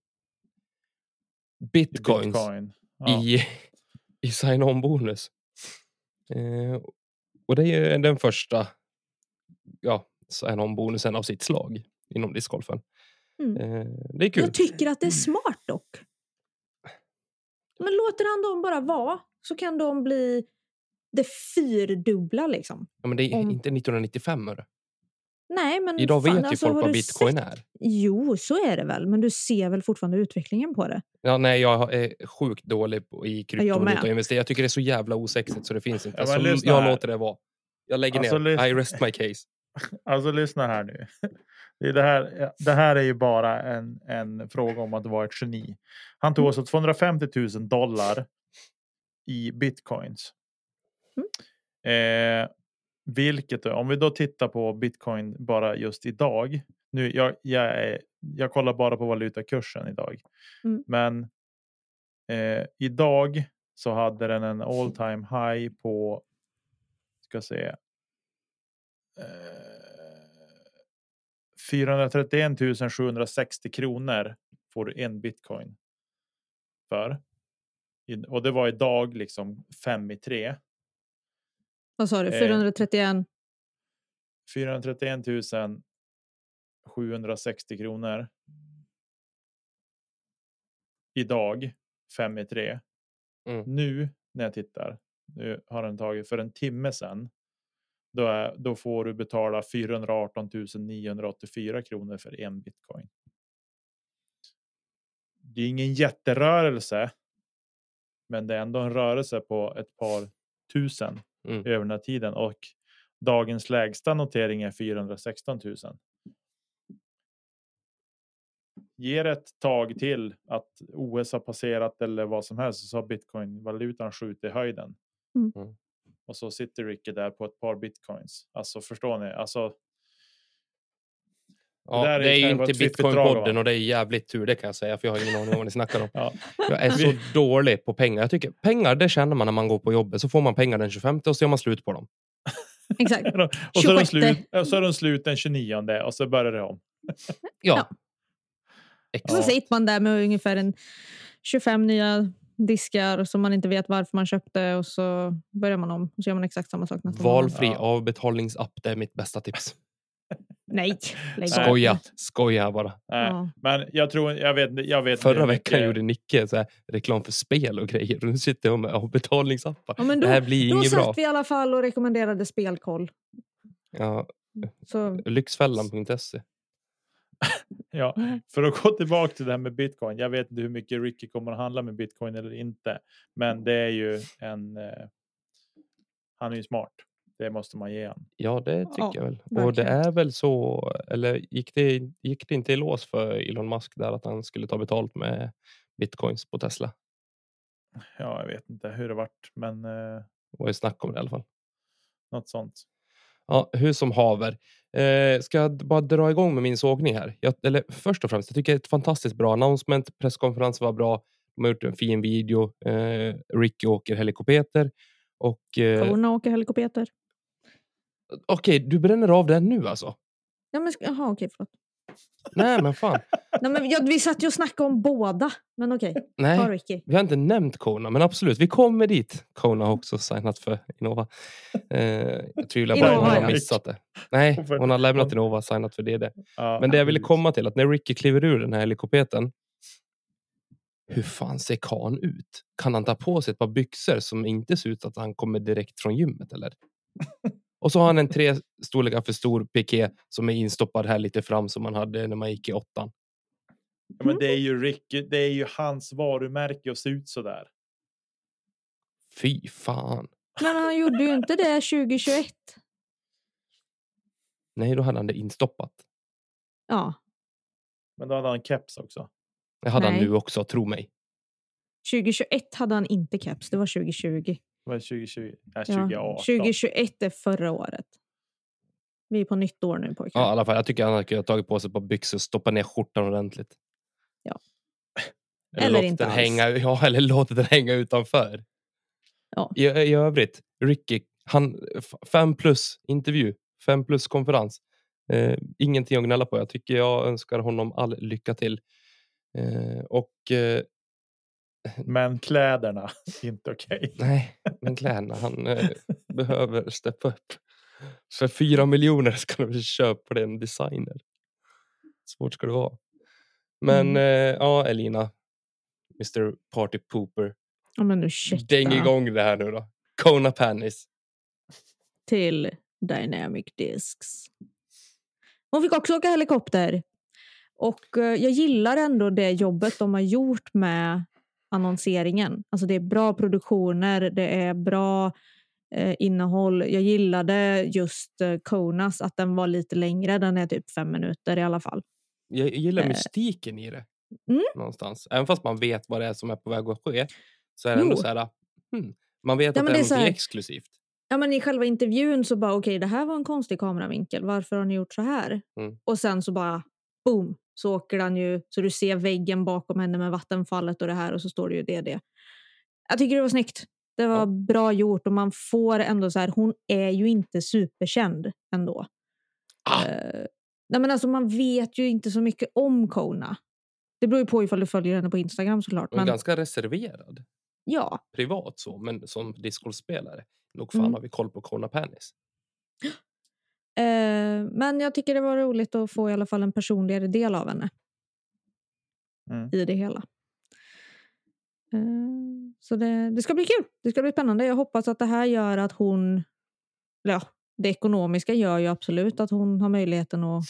bitcoins Bitcoin. Ja. i, i sign-on bonus. Eh, och det är den första ja, sign-on bonusen av sitt slag inom discgolfen. Mm. Eh, det är kul. Jag tycker att det är smart dock. Men låter han dem bara vara så kan de bli det fyrdubbla liksom. Ja, men det är om- inte 1995. Hörru. Nej, men Idag fan, vet ju alltså, folk vad bitcoin sett- är. Jo, så är det väl. Men du ser väl fortfarande utvecklingen på det? Ja, nej, jag är sjukt dålig i kryptovaluta och investera. Jag tycker det är så jävla osexigt så det finns inte. Ja, men så lyssna jag låter det vara. Jag lägger Alltså, ner. lyssna- I rest my case. Alltså lyssna här nu. Det, är det, här, det här är ju bara en, en fråga om att vara ett geni. Han tog alltså 250 000 dollar i bitcoins. Eh, vilket om vi då tittar på bitcoin bara just idag. Nu, jag, jag, är, jag kollar bara på valutakursen idag. Mm. Men eh, idag så hade den en all time high på ska se. Eh, 431 760 kronor får du en bitcoin. För. Och det var idag liksom fem i tre. Vad sa du? Eh. 431? 431 760 kronor. Idag fem i tre. Mm. Nu när jag tittar. Nu har den tagit för en timme sedan. Då, är, då får du betala 418 984 kronor för en bitcoin. Det är ingen jätterörelse. Men det är ändå en rörelse på ett par tusen Mm. över den här tiden och dagens lägsta notering är 416 000. Ger ett tag till att OS har passerat eller vad som helst så har bitcoin-valutan skjutit i höjden. Mm. Mm. Och så sitter Ricky där på ett par bitcoins. Alltså förstår ni? Alltså, Ja, är- det är inte Bitcoin-podden och det är jävligt tur det kan jag säga för jag har ingen aning om vad ni snackar om. ja. Jag är så dålig på pengar. Jag tycker pengar det känner man när man går på jobbet. Så får man pengar den 25 och så gör man slut på dem. Exakt. och så är, de 26. slut, och så är de slut den 29 och så börjar det om. Ja. Ja. Så Exakt. sitter man där med ungefär en 25 nya diskar som man inte vet varför man köpte och så börjar man om och så gör man exakt samma sak. Valfri Ja. avbetalningsapp, det är mitt bästa tips. Nej, lägg. Skoja, skoja bara. Ja. Men jag tror, jag vet, jag vet Förra veckan mycket- gjorde Nicke så här, reklam för spel och grejer. Och nu sitter jag med avbetalningsappar. Ja, men det då, här blir då inget satt bra. vi i alla fall och rekommenderade spelkoll. Ja, Så, Lyxfällan.se. Ja, för att gå tillbaka till det här med bitcoin. Jag vet inte hur mycket Ricky kommer att handla med bitcoin eller inte, men det är ju en. Eh, han är ju smart. Det måste man ge han. Ja, det tycker Ja, jag väl. Och det verkligen. är väl så, eller gick det, gick det inte i lås för Elon Musk där att han skulle ta betalt med bitcoins på Tesla? Ja, jag vet inte hur det vart, men eh, Det var ju snack om det i alla fall. något sånt. Ja, hur som haver. Eh, ska jag bara dra igång med min sågning här? Jag, eller först och främst, jag tycker det är ett fantastiskt bra announcement. Presskonferensen var bra. De har gjort en fin video. Eh, Ricky åker helikopter. Och eh, korna åker helikopter. Okej, du bränner av den nu alltså? Ja, men, jaha, okej, förlåt. Nej, men fan. Nej, men, ja, vi satt ju och snackade om båda, men okej. Ta Nej, Ricky. vi har inte nämnt Kona, men absolut, vi kommer dit. Kona har också signat för Innova. Eh, jag tvivlar på att Innova, hon har missat det. Nej, hon har lämnat Innova och signat för DD. Ja, Men det jag ville komma till, att när Ricky kliver ur den här helikoptern. Hur fan ser kan ut? Kan han ta på sig ett par byxor som inte ser ut att han kommer direkt från gymmet eller? Och så har han en tre storlekar för stor piké som är instoppad här lite fram som man hade när man gick i åttan. Ja, men det är ju Ricky. Det är ju hans varumärke att se ut så där. Fy fan. Men han gjorde ju inte det 2021. Nej, då hade han det instoppat. Ja, Men då hade han keps också. Det hade han Nej. nu också, tro mig. 2021 hade han inte keps, det var 2020. Det var 2020. Nej, Ja, 2018. 2021 är förra året. Vi är på nytt år nu pojkar. Ja, i alla fall. Jag tycker han kunnat tagit på sig ett par byxor och stoppa ner skjortan ordentligt. Ja. Eller, Eller låtit inte den alls. hänga, ja, eller låtit den hänga utanför. Ja. I, I övrigt, Ricky, han, fem plus intervju, fem plus konferens. Eh, ingenting att gnälla på. Jag tycker jag önskar honom all lycka till. Eh, och eh, Men kläderna, inte okej. nej, men kläderna, han eh, behöver steppa upp. För fyra miljoner ska du köpa den designer. Svårt ska det vara. Men Mm. eh, ja, Elina, Mr Party Pooper. Ja, men ursäkta. Däng igång det här nu då. Kona Panis. Till Dynamic Discs. Hon fick också åka helikopter. Och eh, jag gillar ändå det jobbet de har gjort med annonseringen. Alltså det är bra produktioner, det är bra eh, innehåll. Jag gillade just eh, Konas, att den var lite längre. Den är typ fem minuter i alla fall. Jag gillar Eh. mystiken i det. Mm. Någonstans. Även fast man vet vad det är som är på väg att ske. Så är det ändå Jo. så här. Hmm, man vet Ja, att det är det är här- exklusivt. Ja, men I själva intervjun så bara, okej, det här var en konstig kameravinkel. Varför har ni gjort så här? Mm. Och sen så bara, boom, så åker den ju, så du ser väggen bakom henne med vattenfallet och det här och så står det ju det, det. Jag tycker det var snyggt. Det var Ja. bra gjort och man får ändå så här, hon är ju inte superkänd ändå. Ah. Eh, nej, men alltså man vet ju inte så mycket om Kona. Det beror ju på ifall du följer henne på Instagram såklart. Hon är Men ganska reserverad. ja, Privat så, men som discgolfspelare. Nog fan Mm. har vi koll på Kona Panis. Eh, men jag tycker det var roligt att få i alla fall en personligare del av henne Mm. i det hela. Eh, så det, det ska bli kul. Det ska bli spännande. Jag hoppas att det här gör att hon... Ja, det ekonomiska gör ju absolut att hon har möjligheten att,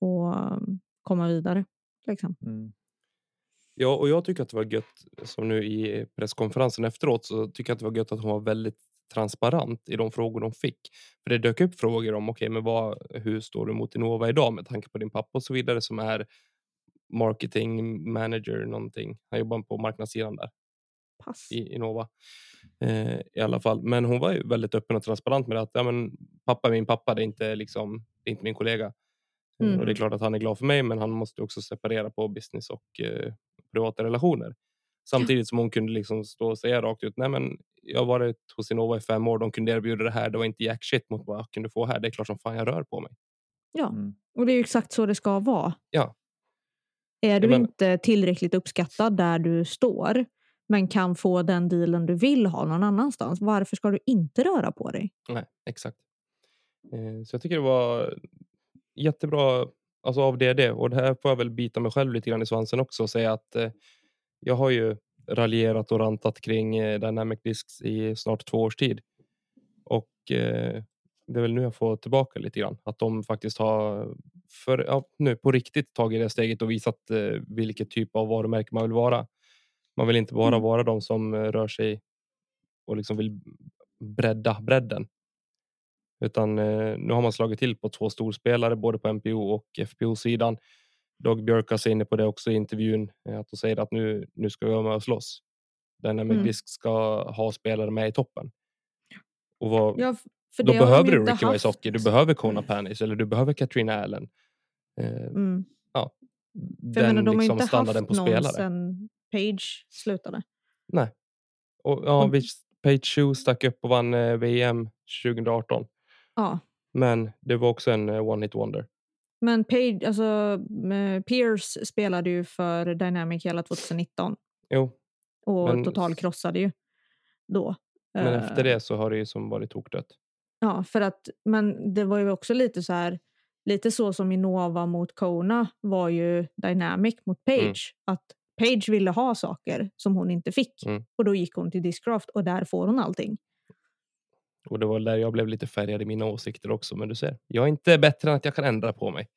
att um, komma vidare. Liksom. Mm. Ja, och jag tycker att det var gött, som nu i presskonferensen efteråt, så tycker jag att det var gött att hon var väldigt transparent i de frågor de fick. För det dök upp frågor om, okej, men vad, hur står du mot Innova idag med tanke på din pappa och så vidare som är marketing manager någonting. Han jobbar på marknadssidan där Pass. i Innova. Eh, I alla fall. Men hon var ju väldigt öppen och transparent med det att ja, men, pappa är min pappa, det är inte, liksom, det är inte min kollega. Mm. Och det är klart att han är glad för mig, men han måste också separera på business och eh, privata relationer. Samtidigt som hon kunde liksom stå och säga rakt ut, nej men jag har varit hos Innova i fem år, de kunde erbjuda det här, det var inte jack shit mot vad jag kunde få här, det är klart som fan jag rör på mig. Ja, Mm. och det är ju exakt så det ska vara. Ja. Är du menar- inte tillräckligt uppskattad där du står men kan få den dealen du vill ha någon annanstans, varför ska du inte röra på dig? Nej, exakt. Eh, så jag tycker det var jättebra alltså av DD och det här får jag väl bita mig själv lite grann i svansen också och säga att eh, jag har ju raljerat och rantat kring eh, Dynamic Discs i snart två års tid. Och eh, det är väl nu jag får tillbaka lite grann att de faktiskt har för, ja, nu på riktigt tagit det steget och visat eh, vilket typ av varumärke man vill vara. Man vill inte bara Mm. vara de som rör sig och liksom vill bredda bredden. Utan nu har man slagit till på två storspelare både på MPO och FPO-sidan. Doug Björkas är inne på det också i intervjun. eh, Att de säger att nu, nu ska vi vara med och slåss. Dynamic Mm. Disc ska ha spelare med i toppen. Och vad, Ja, då de behöver du Ricky. Wysocki, du behöver Kona Panis eller du behöver Katrina Allen. Eh, Mm. Jag den menar, de har liksom inte standarden haft på någon spelare. sen Page slutade. Nej. Och, ja, visst, Page Shoe stack upp och vann eh, VM 2018. Ja. Men det var också en eh, one hit wonder. Men Page, alltså, eh, Pierce spelade ju för Dynamic hela 2019 Jo, och Men- totalkrossade ju då. men Eh, efter det så har det ju som varit tokdött. Ja, för att, men det var ju också lite så här, lite så som Innova mot Kona var ju Dynamic mot Page. Mm. Att Page ville ha saker som hon inte fick Mm. och då gick hon till Discraft och där får hon allting. Och det var där jag blev lite färgad i mina åsikter också. Men du ser, jag är inte bättre än att jag kan ändra på mig.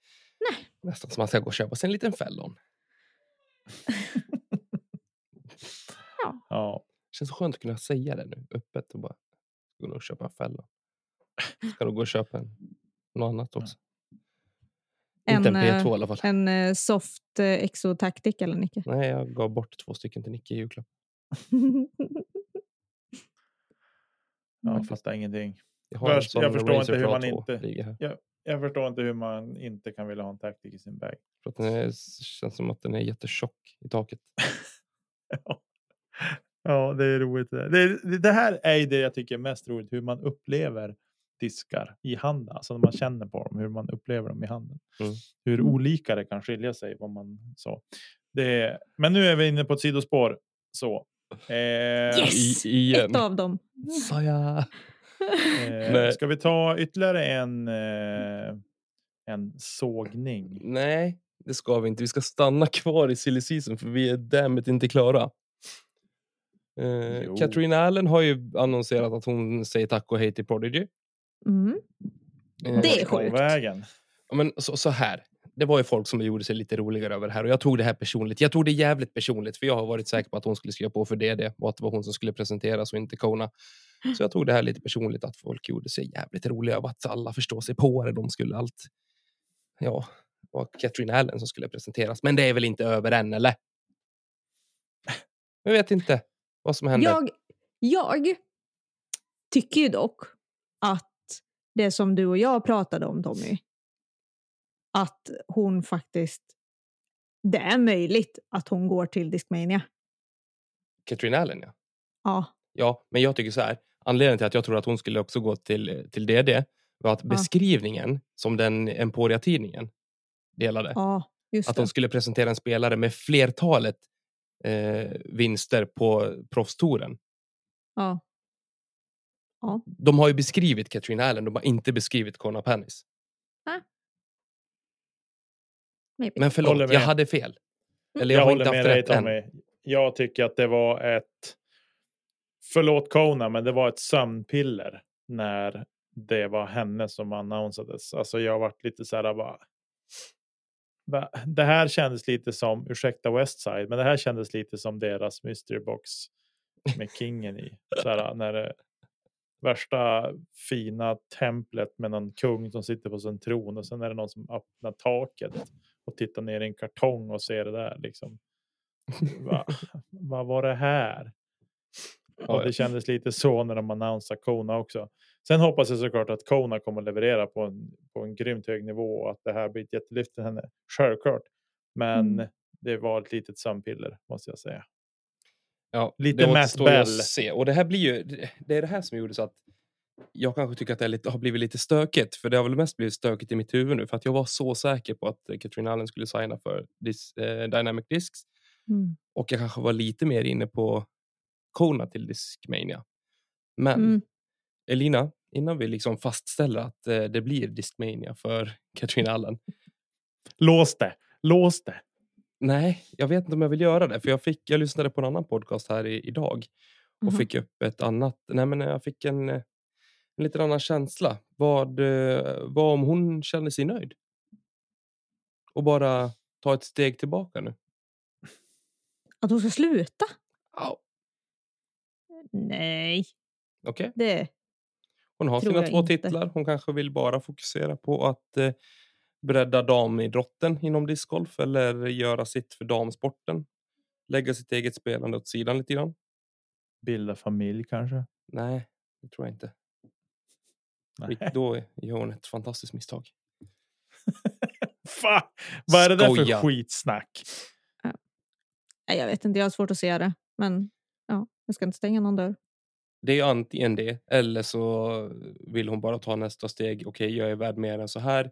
Nej. Nästan som man ska gå och köpa sig en liten fällon. Ja. känns så skönt att kunna säga det nu öppet och bara gå och köpa en fälla. Ska nog gå och köpa en, något annat också. Inte en En, P2 eh, i alla fall. En eh, soft eh, exo-taktik eller Nicke? Nej, jag gav bort två stycken till Nicke i julklapp. Jag fattar ingenting. Jag, Först- jag förstår Razer inte hur man 2 inte- här. Jag förstår inte hur man inte kan vilja ha en taktik i sin bag. För att den är, känns som att den är jättetjock i taket. Ja. ja, det är roligt. Det, det, det här är det jag tycker är mest roligt, hur man upplever diskar i handen, alltså när man känner på dem, hur man upplever dem i handen. Mm. Hur olika det kan skilja sig. Vad man så. Det är, men nu är vi inne på ett sidospår. Så. Eh, Yes! Igen. Ett av dem. Sa jag. eh, ska vi ta ytterligare en, eh, en sågning? Nej, det ska vi inte. Vi ska stanna kvar i silly season för vi är därmed inte klara. Eh. Katrina Allen har ju annonserat att hon säger tack och hej till Prodigy. Mm. Eh, Det är På sjukt. vägen. Ja, men så, så här. Det var ju folk som gjorde sig lite roligare över det här och jag tog det här personligt. Jag tog det jävligt personligt för jag har varit säker på att hon skulle skriva på för DD och att det var hon som skulle presenteras och inte Kona. Så jag tog det här lite personligt att folk gjorde sig jävligt roliga över att alla förstår sig på det. De skulle allt. Ja, det var Katrin Allen som skulle presenteras. Men det är väl inte över än, eller? Jag vet inte vad som händer. Jag, jag tycker ju dock att det som du och jag pratade om Tommy, att hon faktiskt, det är möjligt att hon går till Discmania. Katrin Allen, ja. Ja, Ja, men jag tycker så här. Anledningen till att jag tror att hon skulle också gå till, till DD var att Ja. beskrivningen som den Emporia-tidningen delade, ja att de skulle presentera en spelare med flertalet eh, vinster på proffstouren. Ja. De har ju beskrivit Katrin Allen, de har inte beskrivit Connor Panis. Maybe. Men förlåt, jag hade fel. Eller Jag, jag, har håller inte med haft dig rätt än. Tommy. Jag tycker att det var ett, förlåt Kona, men det var ett sömnpiller när det var henne som annonsades. Alltså jag varit lite så här bara. Va? Det här kändes lite som, ursäkta Westside, men det här kändes lite som deras mystery box med kingen i. Så här, när det värsta fina templet med någon kung som sitter på sin tron och sen är det någon som öppnar taket och tittar ner i en kartong och ser det där liksom. Va? Vad var det här? Och det kändes lite så när de annonsade Kona också. Sen hoppas jag såklart att Kona kommer leverera på en, på en grymt hög nivå och att det här blir ett jättelyft för henne. Självklart. Men Mm. det var ett litet sömnpiller måste jag säga. Ja, Lite Matt att Bell. Se. Och det här blir ju, det är det här som gjorde så att jag kanske tycker att det är lite, har blivit lite stökigt. För det har väl mest blivit stökigt i mitt huvud nu. För att jag var så säker på att eh, Katrin Allen skulle signa för dis, eh, Dynamic Discs. Mm. Och jag kanske var lite mer inne på Kona till Discmania. Men Mm. Elina, innan vi liksom fastställer att eh, det blir Discmania för Katrin Allen. Lås det, lås det. Nej, jag vet inte om jag vill göra det. För jag, fick, jag lyssnade på en annan podcast här i, idag. Och Mhm. fick upp ett annat. Nej, men jag fick en, eh, en lite annan känsla. Vad, eh, vad om hon känner sig nöjd? Och bara ta ett steg tillbaka nu. Att hon ska sluta? Ja. Nej, Okej. det... Hon har sina två inte. titlar. Hon kanske vill bara fokusera på att eh, bredda damidrotten inom discgolf eller göra sitt för damsporten. Lägga sitt eget spelande åt sidan lite grann. Bilda familj kanske. Nej, det tror jag inte. Nej. Då gör hon ett fantastiskt misstag. Fan, vad är det där Skoja. för skitsnack? Nej, jag vet inte, jag har svårt att se det. Men ja, jag ska inte stänga någon dörr. Det är ju antingen det eller så vill hon bara ta nästa steg. Okej, jag är värd mer än så här.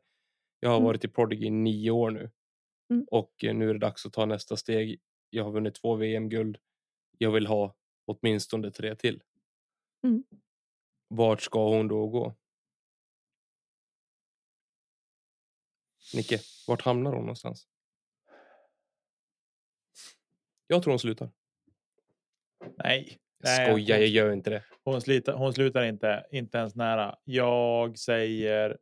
Jag har Mm. varit i Prodigy i nio år nu Mm. och eh, nu är det dags att ta nästa steg. Jag har vunnit två VM-guld. Jag vill ha åtminstone tre till. Mm. Vart ska hon då gå? Nicke, vart hamnar hon någonstans? Jag tror hon slutar. Nej. Jag Nej, skojar, hon- jag gör inte det. Hon slutar, hon slutar inte, inte ens nära. Jag säger.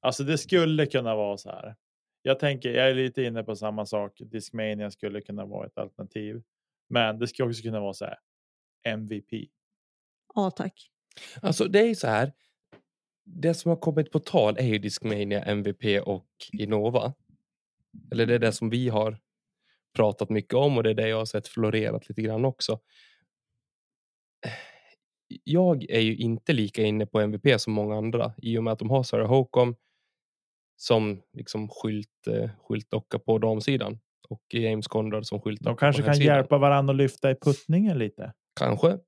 Alltså det skulle kunna vara så här. Jag tänker, jag är lite inne på samma sak. Discmania skulle kunna vara ett alternativ. Men det skulle också kunna vara så här. MVP. Ja, tack. Alltså det är så här. Det som har kommit på tal är ju Discmania, MVP och Innova. Eller det är det som vi har pratat mycket om och det är det jag har sett florerat lite grann också. Jag är ju inte lika inne på MVP som många andra i och med att de har Sarah Hokom som liksom skylt, eh, skyltdocka på damsidan och James Conrad som skyltdocka De kanske kan herrsidan. hjälpa varandra att lyfta i puttningen lite. Kanske.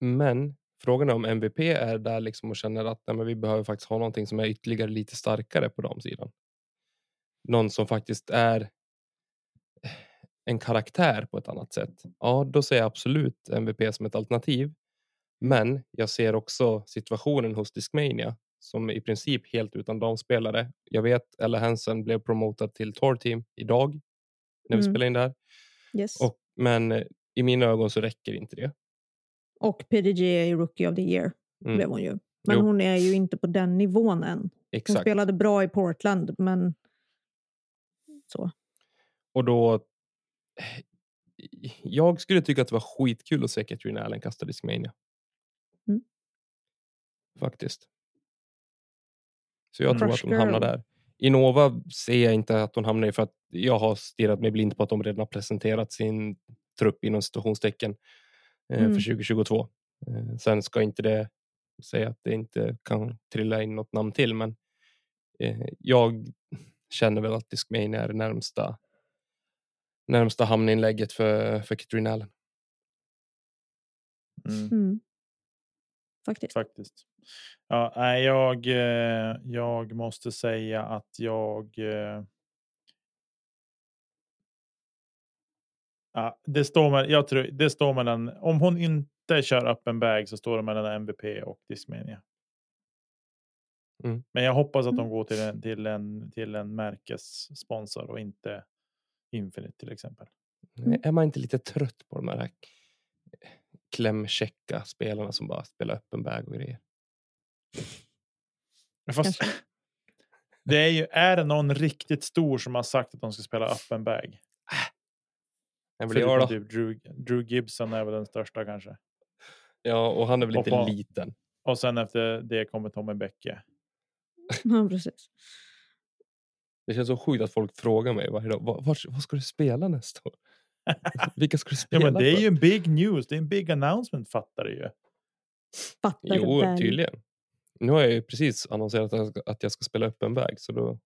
Men frågan är om MVP är där liksom och känner att nej, men vi behöver faktiskt ha någonting som är ytterligare lite starkare på damsidan. Någon som faktiskt är en karaktär på ett annat sätt. Ja, då ser jag absolut MVP som ett alternativ. Men jag ser också situationen hos Discmania som i princip helt utan damspelare. Jag vet Ella Hansen blev promotad till Tour Team idag när vi Mm. spelar in det här. Yes. Och, men eh, i mina ögon så räcker inte det. Och PDG är Rookie of the Year. Mm. Blev hon ju. Men Jo. hon är ju inte på den nivån än. Hon Exakt. spelade bra i Portland, men så. Och då... Jag skulle tycka att det var skitkul att se Katrin Allen kasta Discmania. Mm. Faktiskt. Så jag tror Crush att hon hamnar där. Innova ser jag inte att hon hamnar i för att jag har stirrat mig blind på att de redan har presenterat sin trupp inom situationstecken Mm. för 2022. Eh, sen ska inte det säga att det inte kan trilla in något namn till, men eh, jag känner väl att Discmania är det närmsta närmsta hamninlägget för, för Katrin Allen. Mm. Mm. Faktiskt. Faktiskt. Ja, jag, eh, jag måste säga att jag. Ja, det står mellan, jag tror, det står mellan, om hon inte kör öppen bag så står det mellan MVP och Discmania. Mm. Men jag hoppas att Mm. de går till en, till en, till en märkessponsor och inte Infinite till exempel. Mm. Är man inte lite trött på de här klämkäcka spelarna som bara spelar öppen bag och grejer? Fast, Det är ju, är det någon riktigt stor som har sagt att de ska spela öppen bag? Blir Förutom då? typ Drew, Drew Gibson är väl den största kanske. Ja, och han är väl Och inte på- liten. Och sen efter det kommer Tommy Bäcke. Ja, precis. Det känns så sjukt att folk frågar mig varje dag. Vad, vad, vad ska du spela nästa år? Vilka ska du Ja, spela men det är för? ju en big news. Det är en big announcement fattar du ju. Fattar Jo, tydligen. Nu har jag ju precis annonserat att jag ska, att jag ska spela öppen väg. Så då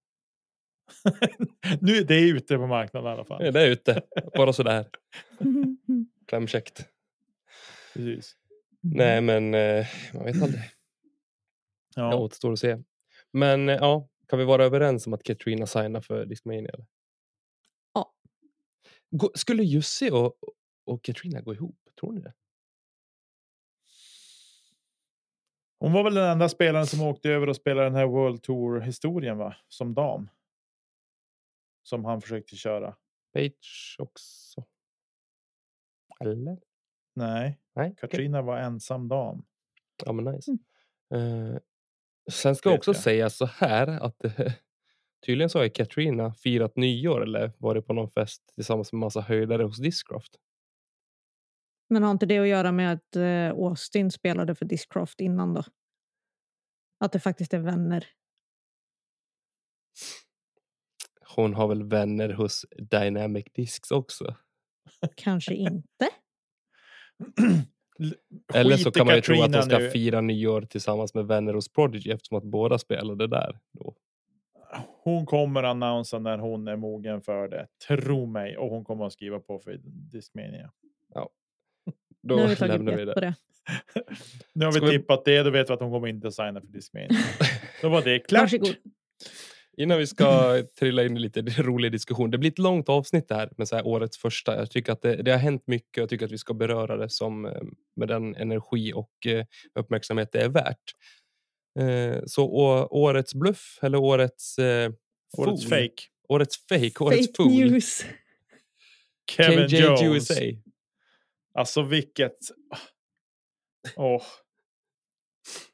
nu är det ute på marknaden i alla fall. är det ute. Bara sådär. Klämkäckt. Precis. Nej, men eh, man vet aldrig. Det Ja. återstår att se. Men eh, ja, kan vi vara överens om att Katrina signar för Discmania? Ja. Skulle Jussi och, och Katrina gå ihop? Tror ni det? Hon var väl den enda spelaren som åkte över och spelade den här World Tour historien va? Som dam. Som han försökte köra. Page också? Eller? Nej, Nej. Katrina var ensam dam. Ja, men nice. Mm. Eh, sen ska Vet också jag. säga så här att eh, tydligen så har Katrina firat nyår eller varit på någon fest tillsammans med massa höjdare hos Discraft. Men har inte det att göra med att eh, Austin spelade för Discraft innan då? Att det faktiskt är vänner. Hon har väl vänner hos Dynamic Discs också. Kanske inte. Eller så kan man ju tro att de Katrina ska nu. fira nyår tillsammans med vänner hos Prodigy eftersom att båda spelade där. Då. Hon kommer annonsa när hon är mogen för det. Tro mig. Och hon kommer att skriva på för Discmania. Då nu har vi tagit lämnar vi bet på det. det. Nu har vi Ska vi- tippat det. Då vet vi att hon kommer inte signa för Discmania. Då var det klart. Varsågod. Innan vi ska trilla in i lite rolig diskussion. Det blir ett långt avsnitt det här med så här årets första. Jag tycker att det, det har hänt mycket och jag tycker att vi ska beröra det som eh, med den energi och eh, uppmärksamhet det är värt. Eh, Så å, årets bluff eller årets eh, Årets fool. fake. Årets fake, årets Fake fool. news. Kevin KJ Jones. USA. Alltså vilket. Åh.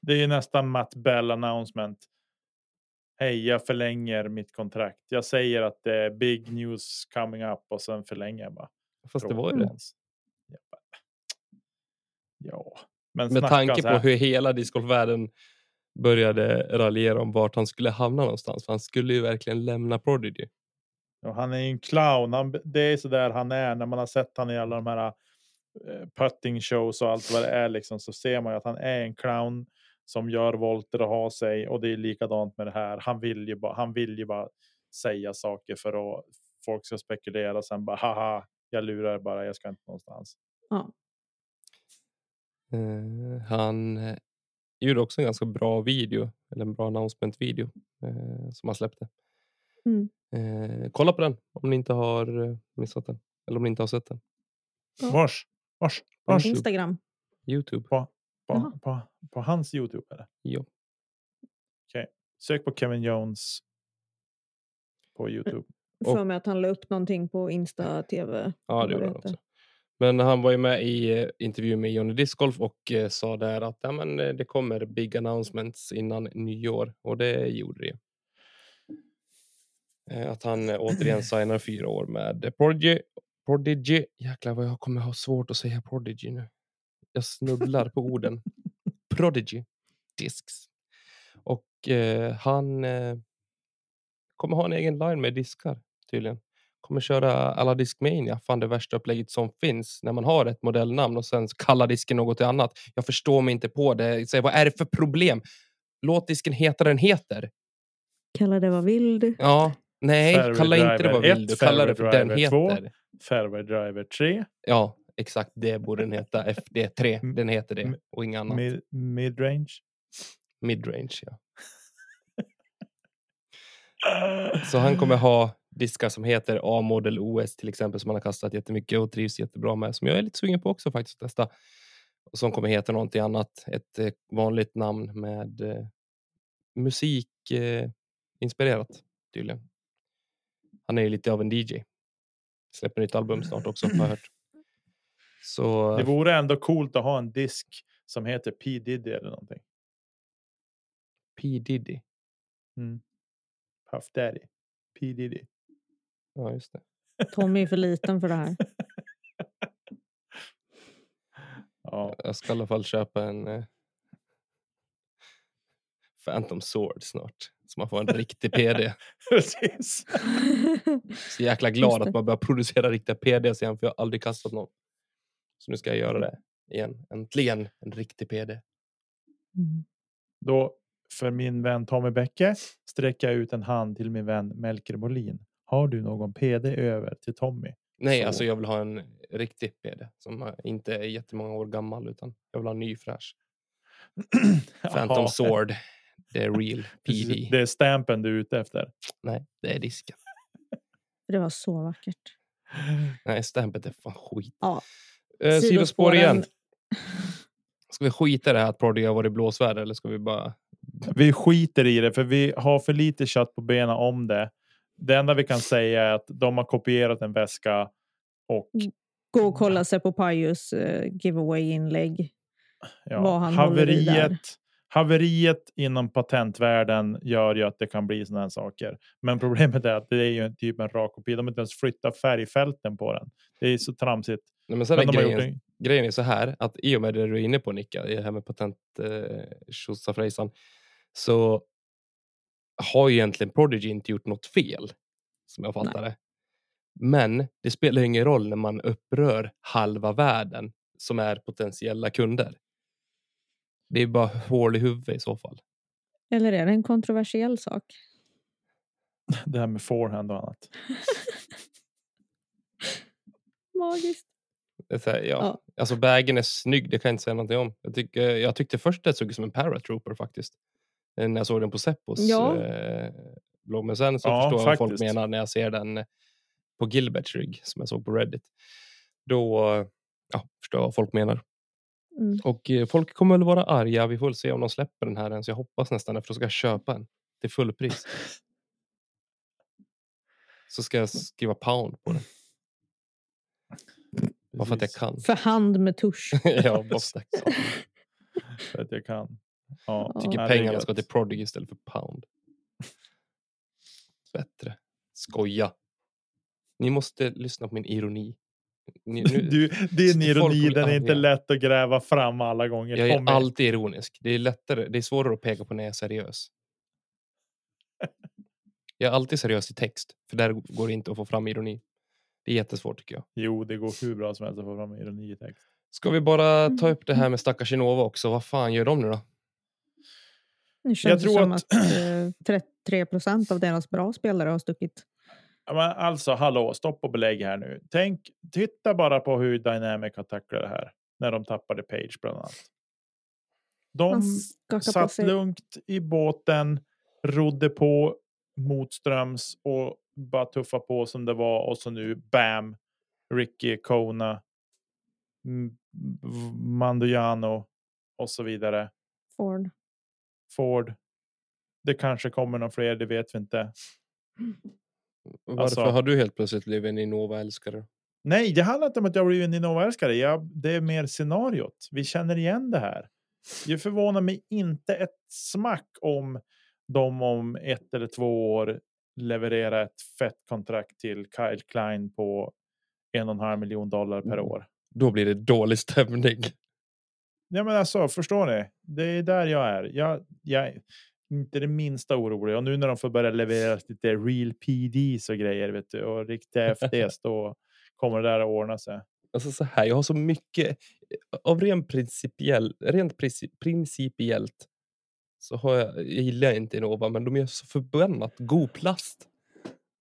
Det är ju nästan Matt Bell announcement. Hej, jag förlänger mitt kontrakt. Jag säger att det är big news coming up och sen förlänger jag bara. Fast det var ju det. Ja, men Med tanke på hur hela discgolfvärlden började raljera om vart han skulle hamna någonstans. För han skulle ju verkligen lämna Prodigy. Och han är ju en clown. Han, det är så där han är när man har sett han i alla de här eh, putting shows och allt vad det är liksom så ser man ju att han är en clown som gör volter och har sig och det är likadant med det här. Han vill ju bara, han vill ju bara säga saker för att folk ska spekulera sen bara haha, jag lurar bara, jag ska inte någonstans. Ja. Eh, han eh, gjorde också en ganska bra video, eller en bra announcement-video eh, som han släppte. Mm. Eh, kolla på den om ni inte har missat den. Eller om ni inte har sett den. Ja. Vars, vars, vars. Instagram. Youtube. på. På, på, på hans Youtube eller? Ja. Sök på Kevin Jones på Youtube. För mig att han la upp någonting på Insta-TV. Ja, eller det gjorde han också. Men han var ju med i eh, intervju med Johnny Discgolf och eh, sa där att ja, men, eh, det kommer big announcements innan nyår och det gjorde det. Eh, Att han eh, återigen signar fyra år med eh, Prodigy. Prodigy. Jäklar vad jag kommer ha svårt att säga Prodigy nu. Jag snubblar på orden. Prodigy Discs. Och eh, han eh, kommer ha en egen line med diskar tydligen kommer köra alla Discmania, fan det värsta upplägget som finns när man har ett modellnamn och sen kallar disken något annat. Jag förstår mig inte på det. Säg, vad är det för problem? Låt disken heta den heter. Kalla det vad vill du. Ja, nej, Fairway kalla inte det Driver vad vill 1, du. Kalla det för Fairway den Driver 2. heter. Fairway Driver 3, Ja, exakt det borde den heta. FD3, Mm. den heter det och inget annat. mid, midrange. Midrange, ja. Så han kommer ha diskar som heter A-model OS till exempel som han har kastat jättemycket och trivs jättebra med. Som jag är lite sugen på också faktiskt att testa. Och som kommer heta någonting annat. Ett eh, vanligt namn med eh, musik eh, inspirerat tydligen. Han är ju lite av en DJ. Släpper nytt album snart också har jag hört. Så Det vore ändå coolt att ha en disk som heter P Diddy eller någonting. P Diddy. Mm. Puff Daddy. P Diddy. Ja, just det. Tommy är för liten för det här. Ja. Jag ska i alla fall köpa en eh, Phantom Sword snart. Så man får en riktig PD. Precis. Så jäkla glad att man börjar producera riktiga PDs igen för jag har aldrig kastat någon. Så nu ska jag göra det igen. Äntligen en riktig PD. Mm. Då för min vän Tommy Bäcke sträcker jag ut en hand till min vän Melker Molin. Har du någon PD över till Tommy? Nej, Så. alltså jag vill ha en riktig PD som eh, inte är jättemånga år gammal utan jag vill ha en ny fräsch. Phantom Sword. Det är real. PD. Det är stampen du är ute efter. Nej, det är disken. Det var så vackert. Nej, stampet är fan skit. Ja. Eh, sidospår igen. Ska vi skita i det här att Prodigy har varit blåsväder eller ska vi bara... Vi skiter i det för vi har för lite kött på benen om det. Det enda vi kan säga är att de har kopierat en väska och Gå och kolla sig på Pajus uh, giveaway-inlägg. ja, Vad han håller i där. haveriet, haveriet inom patentvärlden gör ju att det kan bli sådana här saker. Men problemet är att det är ju en typ en rak kopia. De har inte ens flyttat färgfälten på den. Det är så tramsigt. Nej, men sen Men är de har grejen, gjort det. grejen är så här att i och med det du är inne på Nicka, i det här med patent eh, så har ju egentligen Prodigy inte gjort något fel som jag fattar det. Men det spelar ingen roll när man upprör halva världen som är potentiella kunder. Det är bara hål i huvudet i så fall. Eller är det en kontroversiell sak? Det här med forehand och annat. Magiskt. Här, ja. Ja. Alltså bagen är snygg, det kan jag inte säga någonting om. Jag, tycker, jag tyckte först det såg ut som en paratrooper faktiskt. Eh, När jag såg den på Seppos Ja. eh, blogg. Men sen så Ja, förstår jag vad folk menar när jag ser den på Gilberts rygg som jag såg på Reddit. Då ja, förstår jag vad folk menar. Mm. Och eh, folk kommer väl vara arga. Vi får väl se om de släpper den här än. Så jag hoppas nästan det, för då ska jag köpa en till fullpris. Så ska jag skriva pound på den. Bara för att jag kan. För hand med tusch. ja, bara för att jag kan. Jag. Ja, Ja. tycker är pengarna ska till Prodigy istället för pound. Bättre. Skoja. Ni måste lyssna på min ironi. Ni, nu, Du, din ironi den är inte lätt att gräva fram alla gånger. jag är Tommy. alltid ironisk. Det är lättare. Det är svårare att peka på när jag är seriös. Jag är alltid seriös i text, för där går det inte att få fram ironi. Det är jättesvårt tycker jag. Jo, det går hur bra som helst att få fram ironi i text. Ska vi bara ta upp det här med stackars Innova också? Vad fan gör de nu då? Det känns tror ju som att- att, eh, 33 procent av deras bra spelare har stuckit. Ja, men alltså, hallå, stopp och belägg här nu. Tänk, titta bara på hur Dynamic har tacklat det här när de tappade Page bland annat. De satt lugnt i båten, rodde på motströms och bara tuffa på som det var och så nu bam, Ricky Kona, M- V- Mandojano och så vidare. Ford. Ford. Det kanske kommer någon fler, det vet vi inte. Varför Alltså- har du helt plötsligt blivit en Innova-älskare? Nej, det handlar inte om att jag har blivit en Innova-älskare. Jag, det är mer scenariot. Vi känner igen det här. Det förvånar mig inte ett smack om de om ett eller två år levererar ett fett kontrakt till Kyle Klein på en och en halv miljon dollar per Mm. år. Då blir det dålig stämning. Ja, men alltså, förstår ni? Det är där jag är. Jag, jag är inte det minsta orolig. Och nu när de får börja leverera lite real PDs och grejer vet du, och riktiga FDs, då kommer det där att ordna sig. Alltså så här, jag har så mycket av ren principiell, rent princi- principiellt så har jag, jag gillar inte Innova, men de gör så förbannat god plast.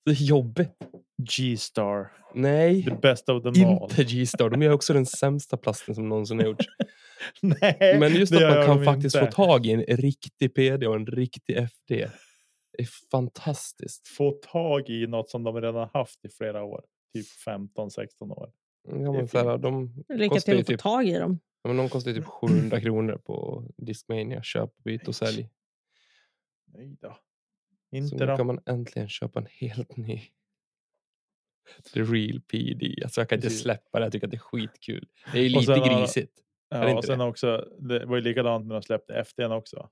Det är jobbigt. G-star. Nej, The best of them all. inte G-Star. De gör också den sämsta plasten som någonsin har gjorts. Nej, Men just det att man kan faktiskt inte. få tag i en riktig PD och en riktig FD. Det är fantastiskt. Få tag i något som de redan haft i flera år. Typ 15-16 år. Ja, är men så här, de, Lycka till att få typ, tag i dem. Ja, men de kostar typ 700 kronor på Discmania. Köp, byt och sälj. Nej då. Så Inte nu då. kan man äntligen köpa en helt ny The Real PD. Alltså jag kan inte släppa det. Jag tycker att det är skitkul. Det är ju Och lite sen grisigt. Ja, och sen det? också, det var ju likadant när de släppte FDn också.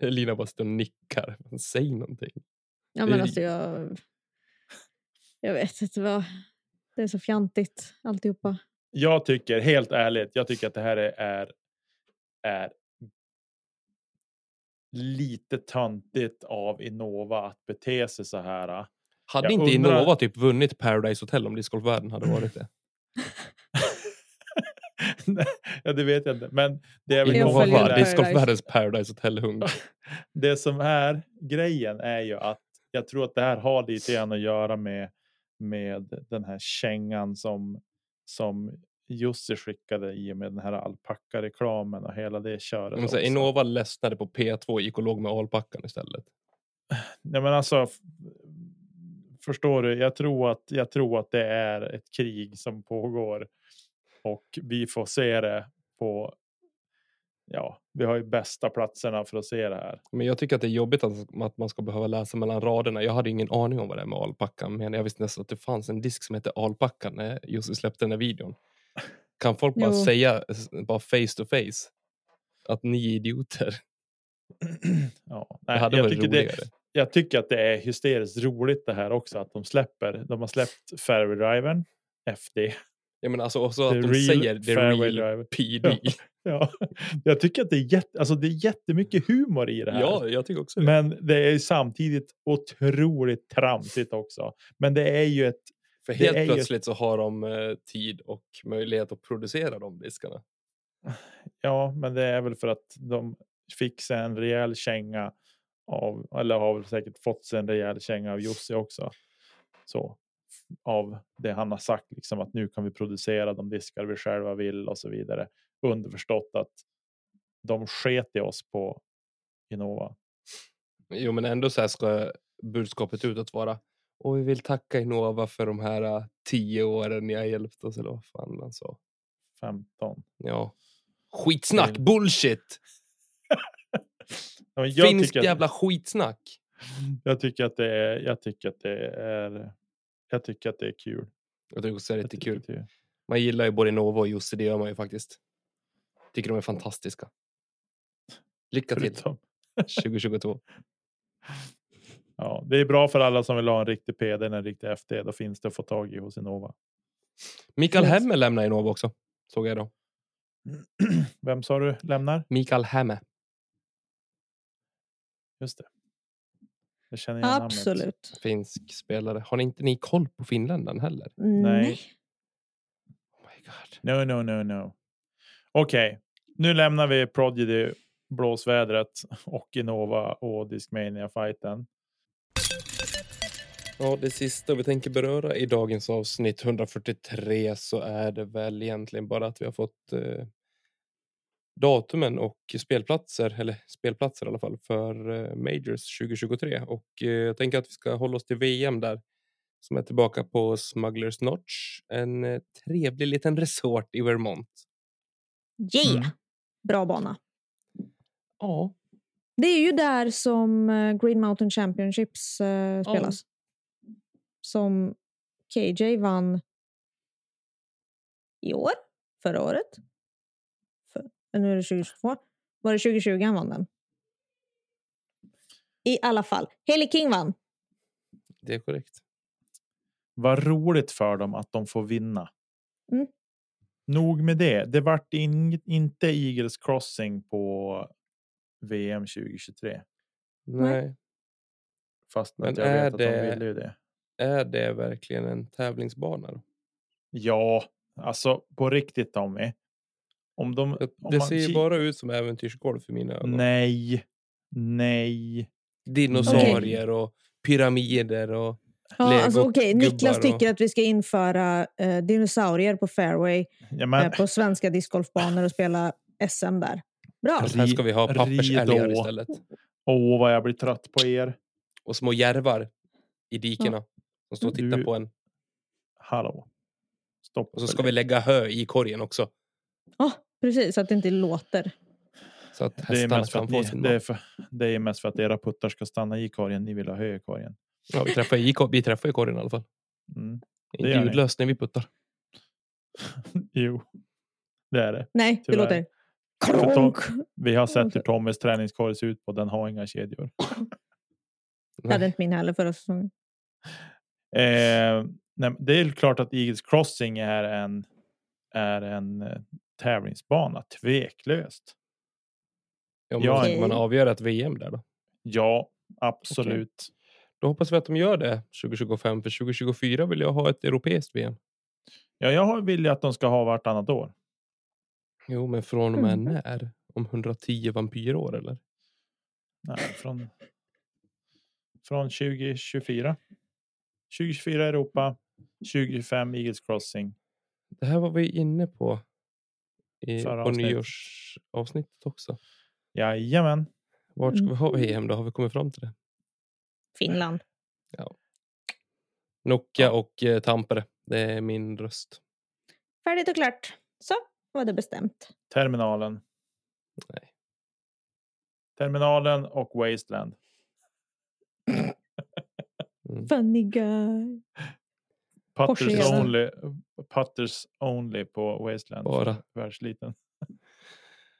Lina bara står och nickar. Säg någonting. Ja, men alltså jag... Jag vet inte vad... Det är så fjantigt alltihopa. Jag tycker helt ärligt, jag tycker att det här är, är, är lite töntigt av Innova att bete sig så här. Hade Jag inte undrar- Innova typ vunnit Paradise Hotel om discgolfvärlden hade varit det? Nej, ja, det vet jag inte. Men det är väl Innova var Paradise. discgolfvärldens Paradise Hotel-hund. det som är grejen är ju att jag tror att det här har lite grann att göra med, med den här kängan som, som Jussi skickade i och med den här alpacka-reklamen och hela det köret. Också. Innova ledsnade på P2 och gick och låg med alpackan istället. Nej, men alltså, förstår du? Jag tror, att, jag tror att det är ett krig som pågår och vi får se det på. Ja, vi har ju bästa platserna för att se det här. Men jag tycker att det är jobbigt att, man ska behöva läsa mellan raderna. Jag hade ingen aning om vad det är med alpackan, men jag visste nästan att det fanns en disk som hette alpackan när Jussi släppte den här videon. Kan folk bara Jo. säga bara face to face att ni är idioter? Ja, Det nej, hade jag, varit tycker roligare. det, jag tycker att det är hysteriskt roligt det här också att de släpper. De har släppt Fairway Drivern, FD. Jag menar, alltså också The att de säger the fairway real driver. PD. Ja, jag tycker att det är, jätte, alltså det är jättemycket humor i det här. Ja, jag tycker också det. Men det är samtidigt otroligt tramsigt också. Men det är ju ett För helt plötsligt så har de eh, tid och möjlighet att producera de diskarna. Ja, men det är väl för att de fick sig en rejäl känga av, eller har väl säkert fått sig en rejäl känga av Jussi också. Så av det han har sagt, liksom att nu kan vi producera de diskar vi själva vill och så vidare. Underförstått att de sket i oss på Innova. Jo, men ändå så här ska budskapet utåt vara och vi vill tacka Innova för de här eh, tio åren ni har hjälpt oss. Eller vad fan han sa. 15. Ja. Skitsnack, bullshit! Ja, Finskt tycker att, jävla skitsnack. jag tycker att det är. Jag tycker att det är. Jag tycker att det är kul. Jag tycker också det är lite kul. Man gillar ju både Innova och Jussi, det gör man ju faktiskt. Tycker de är fantastiska. Lycka till Förutom, 2022. ja, det är bra för alla som vill ha en riktig PD, en riktig FD. Då finns det att få tag i hos Innova. Mikael Yes. Hemme lämnar Innova också. Såg jag då. Vem sa du lämnar? Mikael Hemme. Just det. Jag känner igen namnet. Absolut. Finsk spelare. Har ni inte ni koll på finländaren heller? Nej. Oh my god. No, no, no, no. Okej, nu lämnar vi Prodigy, blåsvädret och Innova och Discmania fighten. Ja, det sista vi tänker beröra i dagens avsnitt 143 så är det väl egentligen bara att vi har fått eh, datumen och spelplatser, eller spelplatser i alla fall, för eh, Majors 2023. Och eh, jag tänker att vi ska hålla oss till VM där som är tillbaka på Smugglers Notch. En eh, trevlig liten resort i Vermont. Yeah! Mm. Bra bana. Ja, Det är ju där som eh, Green Mountain Championships eh, spelas. Som KJ vann i år, förra året. För, nu är det 2022. Var det 2020 han vann den? I alla fall. Haley King vann. det är korrekt. Vad roligt för dem att de får vinna. Mm. Nog med det. Det vart in, inte Eagles Crossing på VM 2023. Nej. Fast Men jag är vet att det- de ville ju det. Är det verkligen en tävlingsbana? Då? Ja, alltså på riktigt Tommy. Om de... Det, om det man ser ju bara ut som äventyrsgolf i mina ögon. Nej. Nej. Dinosaurier och pyramider och Ja, alltså, okej. Niklas gubbar och- tycker att vi ska införa eh, dinosaurier på fairway Ja, men, eh, på svenska discgolfbanor och spela SM där. Bra. Här ska vi ha pappersälgar istället. Åh, vad jag blir trött på er. Och små järvar i dikena som står och tittar Du- på en. Hallå. Stopp. Och så ska vi lägga hö i korgen också. Ja, precis. Så att det inte låter. Så att Det är, hästarna mest för kan att få sin det, är för, det är mest för att era puttar ska stanna i korgen. Ni vill ha hö i korgen. Ja, vi, träffar i, vi träffar i korgen i alla fall. Mm. Gör ni. ljudlöst när vi puttar. Jo, det är det. Nej, det Tyvärr. låter... För Kronk. Vi har sett hur Tommys träningskorg ser ut på. Den har inga kedjor. Det hade inte min heller förra säsongen. Eh, nej, det är klart att Eagles Crossing är en, är en eh, tävlingsbana, tveklöst. Ja, men Ja, ska man okej. avgöra ett VM där då? Ja, absolut. Då hoppas vi att de gör det 2025, för 2024 vill jag ha ett europeiskt VM. Ja, jag vill ju att de ska ha vartannat år. Jo, men från och med Mm. när? Om 110 vampyrår eller? Nej, från, från 2024. 2024 Europa, 2025 Eagles Crossing. Det här var vi inne på i, Förra på avsnittet. nyårsavsnittet också. Jajamän. Vart ska vi ha. VM då? Har vi kommit fram till det? Finland. Nokia och eh, Tampere. Det är min röst. Färdigt och klart. Så var det bestämt. Terminalen. Nej. Terminalen och Wasteland. Mm. Funny guy. Putters only, putters only på Wasteland. Bara. Världsliten.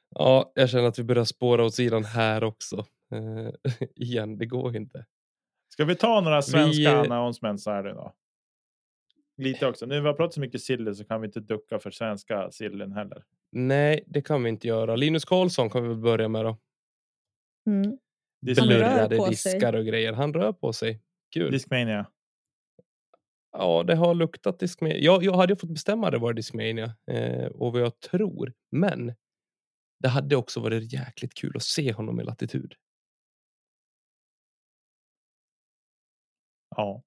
Ja, jag känner att vi börjar spåra åt sidan här också. Eh, igen, det går inte. Ska vi ta några svenska Vi, announcements här idag? Lite också. Nu vi har pratat så mycket silly så kan vi inte ducka för svenska sillen heller. Nej, det kan vi inte göra. Linus Karlsson kan vi väl börja med då. Mm. Dis- Han rör Blurrade på sig. diskar och grejer. Han rör på sig. Kul. Discmania. Ja, det har luktat Discmania. Jag, jag hade ju fått bestämma det var Discmania eh, och vad jag tror. Men det hade också varit jäkligt kul att se honom i latitud. Ja.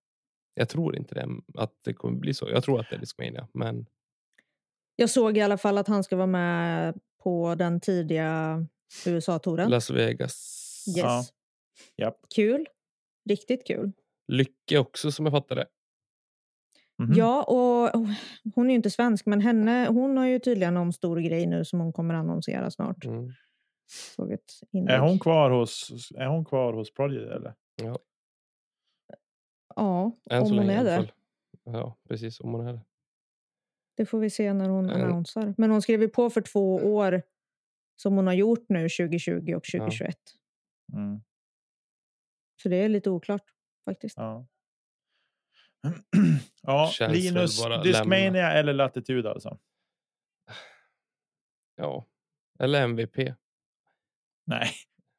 Jag tror inte det, att det kommer bli så. Jag tror att det är Discmania, men Jag såg i alla fall att han ska vara med på den tidiga USA-touren. Las Vegas. Yes. Ja. Japp. Kul. Riktigt kul. Lycke också som jag fattar det. Mhm. Ja, och hon är ju inte svensk, men henne, hon har ju tydligen någon stor grej nu som hon kommer annonsera snart. Mm. Såg ett inlägg. Är hon kvar hos, är hon kvar hos Prodigy eller? Ja, Än om så hon länge i är fall. Ja, precis. Om hon är det. Det får vi se när hon Mm. annonsar. Men hon skrev ju på för två år som hon har gjort nu 2020 och 2021. Mm. Så det är lite oklart faktiskt. Ja. ja, Linus, Discmania lämna. eller Latitud alltså? Ja. Eller MVP. Nej.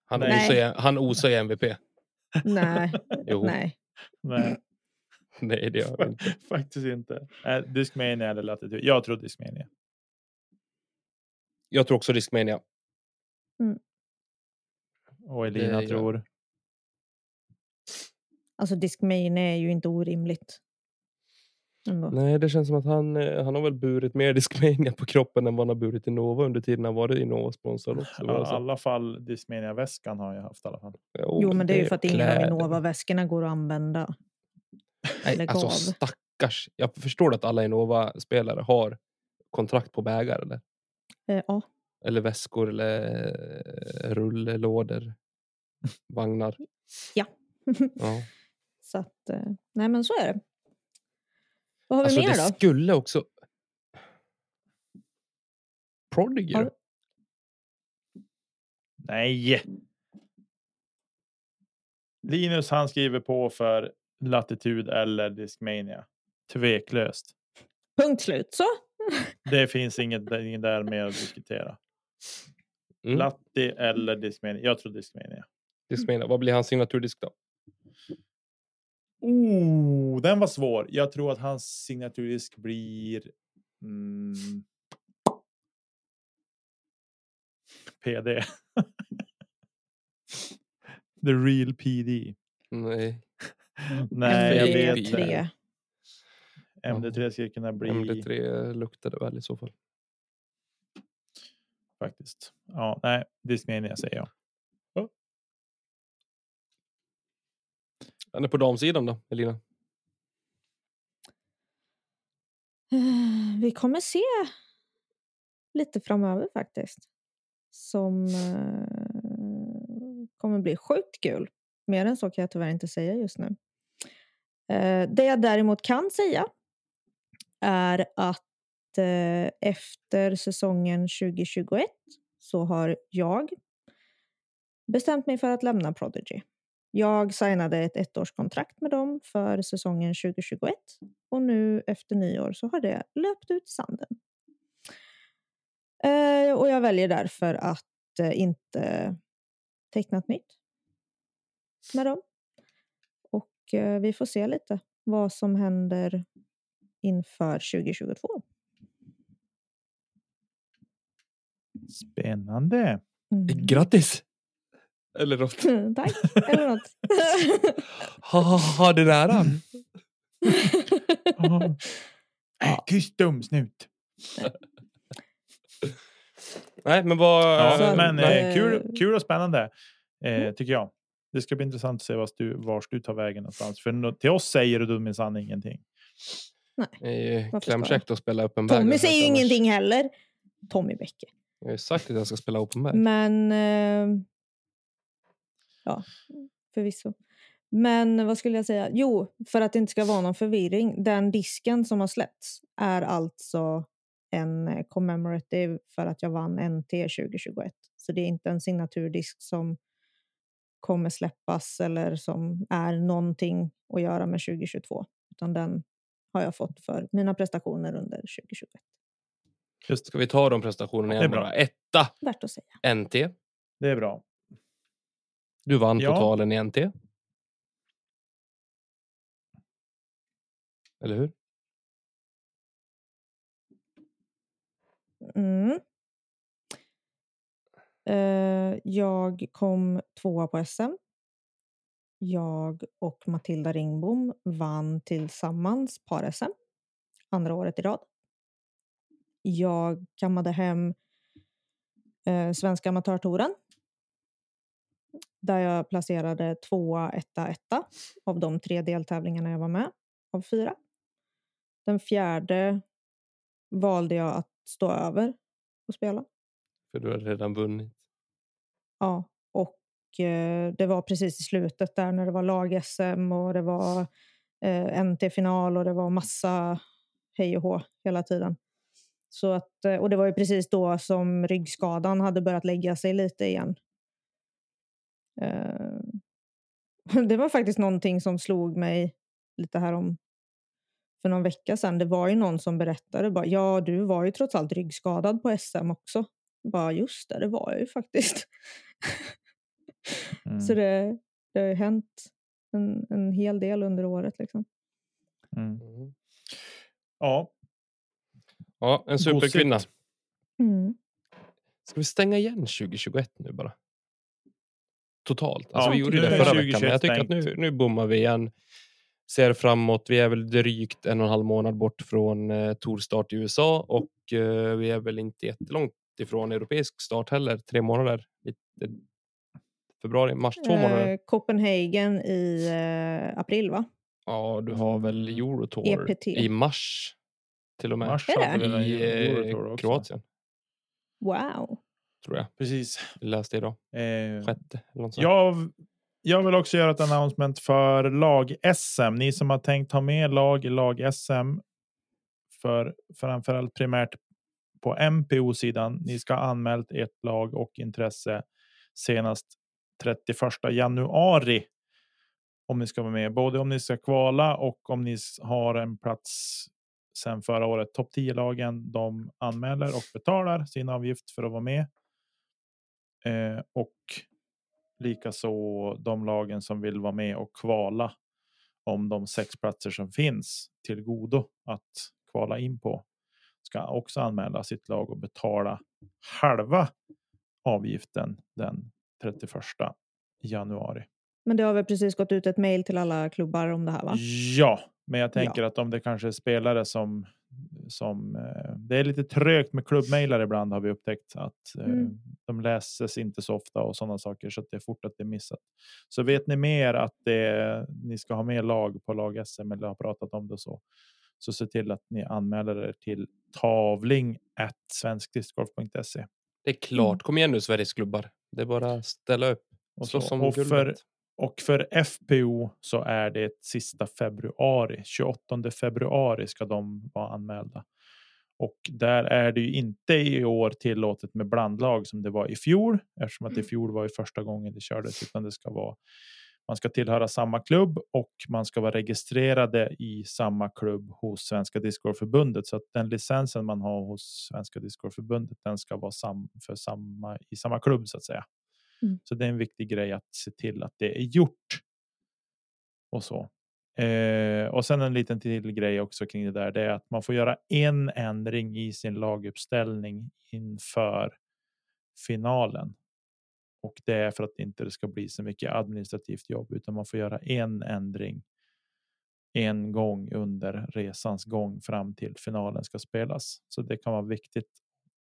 Han, Nej. Osar, han osar MVP. Nej, Jo. nej. Nej, Nej, det gör han inte. faktiskt inte. Äh, Discmania eller Latitud? Jag tror Discmania. Jag tror också Discmania. Och Elina Det tror? Alltså Discmania är ju inte orimligt. Ändå. Nej, det känns som att han, eh, han har väl burit mer Discmania på kroppen än vad han har burit Innova under tiden han varit Innova-sponsor. också, Ja, I sa. alla fall Discmania-väskan har jag haft i alla fall. Jo, men det är ju för att ingen av. Innova-väskorna går att använda. Nej, alltså av. stackars. Jag förstår att alla Innova-spelare har kontrakt på bägar eller, Eh, ja. eller väskor eller eh, rullelådor. Vagnar. Ja. Ja. Så att, eh, nej men så är det. Vad har vi Alltså mer det då? skulle också... Prodigy Har-? Nej! Linus han skriver på för Latitud eller Discmania. Tveklöst. Punkt slut. Så. Det finns inget, inget där mer att diskutera. Mm. Latti eller Discmania? Jag tror Discmania. Discmania. Vad blir hans signaturdisk då? Oh, den var svår. Jag tror att hans signaturdisk blir mm, PD. The real PD. Nej. Nej, jag MD3. vet MD3. MD3 skulle kunna bli MD3 luktade väl i så fall. faktiskt. Ja, nej, Discmania säger jag. Den är på damsidan då, Elina? Eh, vi kommer se lite framöver faktiskt. Som eh, kommer bli sjukt kul. Mer än så kan jag tyvärr inte säga just nu. Eh, det jag däremot kan säga är att efter säsongen 2021 så har jag bestämt mig för att lämna Prodigy. Jag signade ett ettårskontrakt med dem för säsongen 2021 och nu efter nyår så har det löpt ut i sanden. Eh, och jag väljer därför att eh, inte teckna ett nytt med dem. Och eh, vi får se lite vad som händer inför 2022. Spännande. Mm. Grattis! Eller något. Tack, eller något. Ha, ha, ha den äran. Oh. Äh, tyst dumsnut. Nej, men vad... Ja, Så, men eh, eh, kul, kul och spännande eh, Mm. tycker jag. Det ska bli intressant att se vars du, vars du tar vägen någonstans. För till oss säger du minsann ingenting. Ska klämkäckt att spela open bag. Tommy säger ju ingenting heller. Tommy Bäcke. Jag har ju sagt att jag ska spela open bag. Men... Eh, ja, förvisso. Men vad skulle jag säga? Jo, för att det inte ska vara någon förvirring. Den disken som har släppts är alltså en eh, commemorative för att jag vann NT 2021. Så det är inte en signaturdisk som kommer släppas eller som är någonting att göra med 2022. Utan den har jag fått för mina prestationer under 2021. Just Ska vi ta de prestationerna Det är igen bra. Etta, Värt att säga. NT. Det är bra. Du vann Ja. totalen i NT. Eller hur? Mm. Eh, jag kom tvåa på SM. Jag och Matilda Ringbom vann tillsammans par-SM. Andra året i rad. Jag kammade hem eh, Svenska Amatörtouren. Där jag placerade tvåa, etta, etta av de tre deltävlingarna jag var med av fyra. Den fjärde valde jag att stå över och spela. För du har redan vunnit. Ja, och eh, det var precis i slutet där när det var lag-SM och det var eh, NT-final och det var massa hej och hå hela tiden. Så att, eh, och det var ju precis då som ryggskadan hade börjat lägga sig lite igen. Eh, det var faktiskt någonting som slog mig lite här om för någon vecka sedan. Det var ju någon som berättade bara, ja du var ju trots allt ryggskadad på SM också. Bara just det, det var jag ju faktiskt. Mm. Så det, det har ju hänt en, en hel del under året. Liksom. Mm. Mm. Ja, Ja, en superkvinna. Mm. Ska vi stänga igen 2021 nu bara? Totalt. Alltså Ja, vi gjorde nu det är förra 2021 veckan, men jag tycker att nu, nu bommar vi igen. Ser framåt. Vi är väl drygt en och en halv månad bort från eh, tourstart i USA och eh, vi är väl inte jättelångt ifrån europeisk start heller. Tre månader. Lite, februari, mars, två månader. Eh, Copenhagen i eh, april va? Ja, du har väl Eurotour EPT. i mars till och med. Mars I eh. Kroatien, Wow. Tror jag. Precis. Jag läste idag. Eh, Sjätte. Jag, jag vill också göra ett announcement för lag-SM. Ni som har tänkt ha med lag i lag-SM för framförallt primärt på MPO-sidan. Ni ska ha anmält ert lag och intresse senast 31 januari. Om ni ska vara med, både om ni ska kvala och om ni har en plats sen förra året. Topp 10-lagen, de anmäler och betalar sin avgift för att vara med. Eh, och likaså de lagen som vill vara med och kvala om de sex platser som finns till godo att kvala in på ska också anmäla sitt lag och betala halva avgiften den 31 januari. Men det har väl precis gått ut ett mejl till alla klubbar om det här va? Ja, men jag tänker att om det kanske är spelare som som eh, det är lite trögt med klubbmejlar ibland har vi upptäckt att eh, Mm. de läses inte så ofta och sådana saker så att det är fort att det är missat. Så vet ni mer att det, ni ska ha med lag på lag SM eller har pratat om det så så se till att ni anmäler er till tavling svenskdiscgolf.se. Det är klart. Kom igen nu Sveriges klubbar. Det är bara att ställa upp. Och, så, om och, för. Och för FPO så är det sista februari. 28 februari ska de vara anmälda. Och där är det ju inte i år tillåtet med blandlag som det var i fjol eftersom att i fjol var ju första gången det kördes utan det ska vara Man ska tillhöra samma klubb och man ska vara registrerade i samma klubb hos Svenska Discgolfförbundet. Så att den licensen man har hos Svenska Discgolfförbundet den ska vara sam för samma i samma klubb så att säga. Mm. Så det är en viktig grej att se till att det är gjort. Och så. Eh, och sen en liten till grej också kring det där. Det är att man får göra en ändring i sin laguppställning inför finalen. Och det är för att det inte ska bli så mycket administrativt jobb utan man får göra en ändring. En gång under resans gång fram till finalen ska spelas. Så det kan vara viktigt.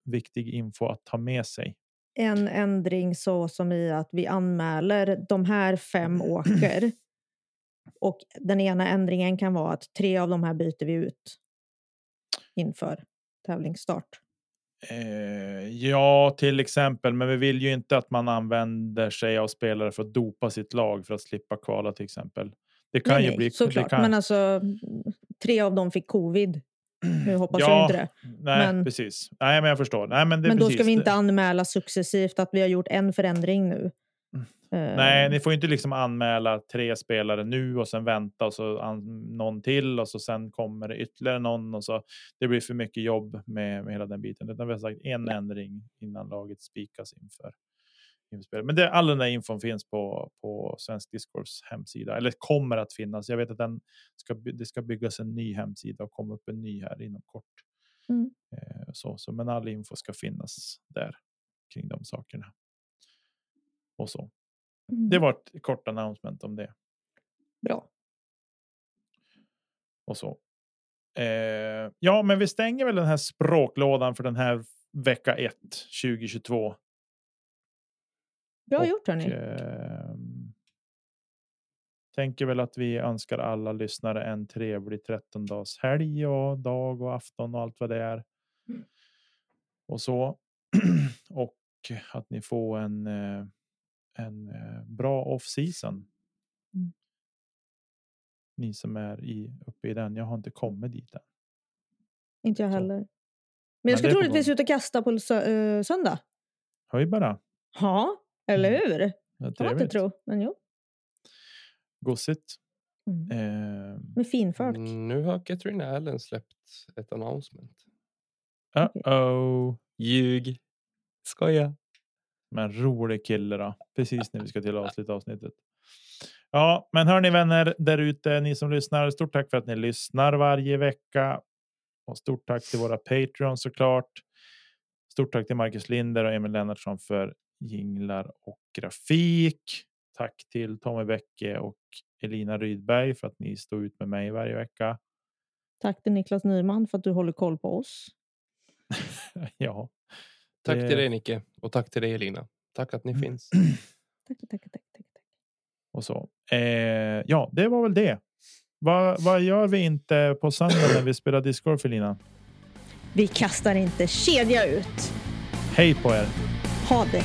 Viktig info att ta med sig. En ändring så som i att vi anmäler de här fem åker. Och den ena ändringen kan vara att tre av de här byter vi ut inför tävlingsstart. Eh, ja, till exempel, men vi vill ju inte att man använder sig av spelare för att dopa sitt lag för att slippa kvala till exempel. Det kan nej, ju bli. såklart. Kan, Men alltså, tre av dem fick covid. Nu hoppas jag Ja, inte det. nej, men- precis. Nej, men jag förstår. Nej, men det Men då ska vi inte anmäla successivt att vi har gjort en förändring nu. Eh, Nej, ni får inte liksom anmäla tre spelare nu och sen vänta och så an, någon till och så sen kommer det ytterligare någon och så. Det blir för mycket jobb med, med hela den biten. Utan vi har sagt en ändring innan laget spikas inför. Inför spelet. Men det, all den där infon finns på, på Svensk Discords hemsida eller kommer att finnas. Jag vet att den ska, det ska byggas en ny hemsida och komma upp en ny här inom kort. Mm. Eh, så, så, men all info ska finnas där kring de sakerna. Och så. mm, Det var ett kort announcement om det Bra. och så. Eh, ja, men vi stänger väl den här språklådan för den här vecka 1 2022. Bra gjort hörni. ehm, tänker väl att vi önskar alla lyssnare en trevlig 13 dags helg och dag och afton och allt vad det är. Mm. Och så. och att ni får en, eh, en eh, bra off season. Mm. Ni som är i, uppe i den. Jag har inte kommit dit än. Inte jag Så. heller. Men Men jag ska troligtvis ut och kasta på sö- eh, söndag. Höj bara. Ja, eller Mm. hur? Ja, Kan man inte tro. Men jo. Gossigt. Mm. Eh, Med finfolk. Mm, Nu har Catherine Allen släppt ett announcement. uh-oh. Ljug. Skoja. Men rolig kille då. Precis när vi ska till avsluta avsnittet. Ja, men hörni vänner där ute, ni som lyssnar. Stort tack för att ni lyssnar varje vecka. Och stort tack till våra Patreon såklart. Stort tack till Marcus Linder och Emil Lennartsson för jinglar och grafik. Tack till Tommy Bäcke och Elina Rydberg för att ni står ut med mig varje vecka. Tack till Niklas Nyman för att du håller koll på oss. ja, Tack Det- till dig Nicke och tack till dig Elina. Tack att ni Mm. finns. Tack, tack, tack. tack, tack. och så. Eh, ja, det var väl det. Vad, vad gör vi inte på söndag när vi spelar discgolf Elina? Vi kastar inte kedja ut. Hej på er! Ha det.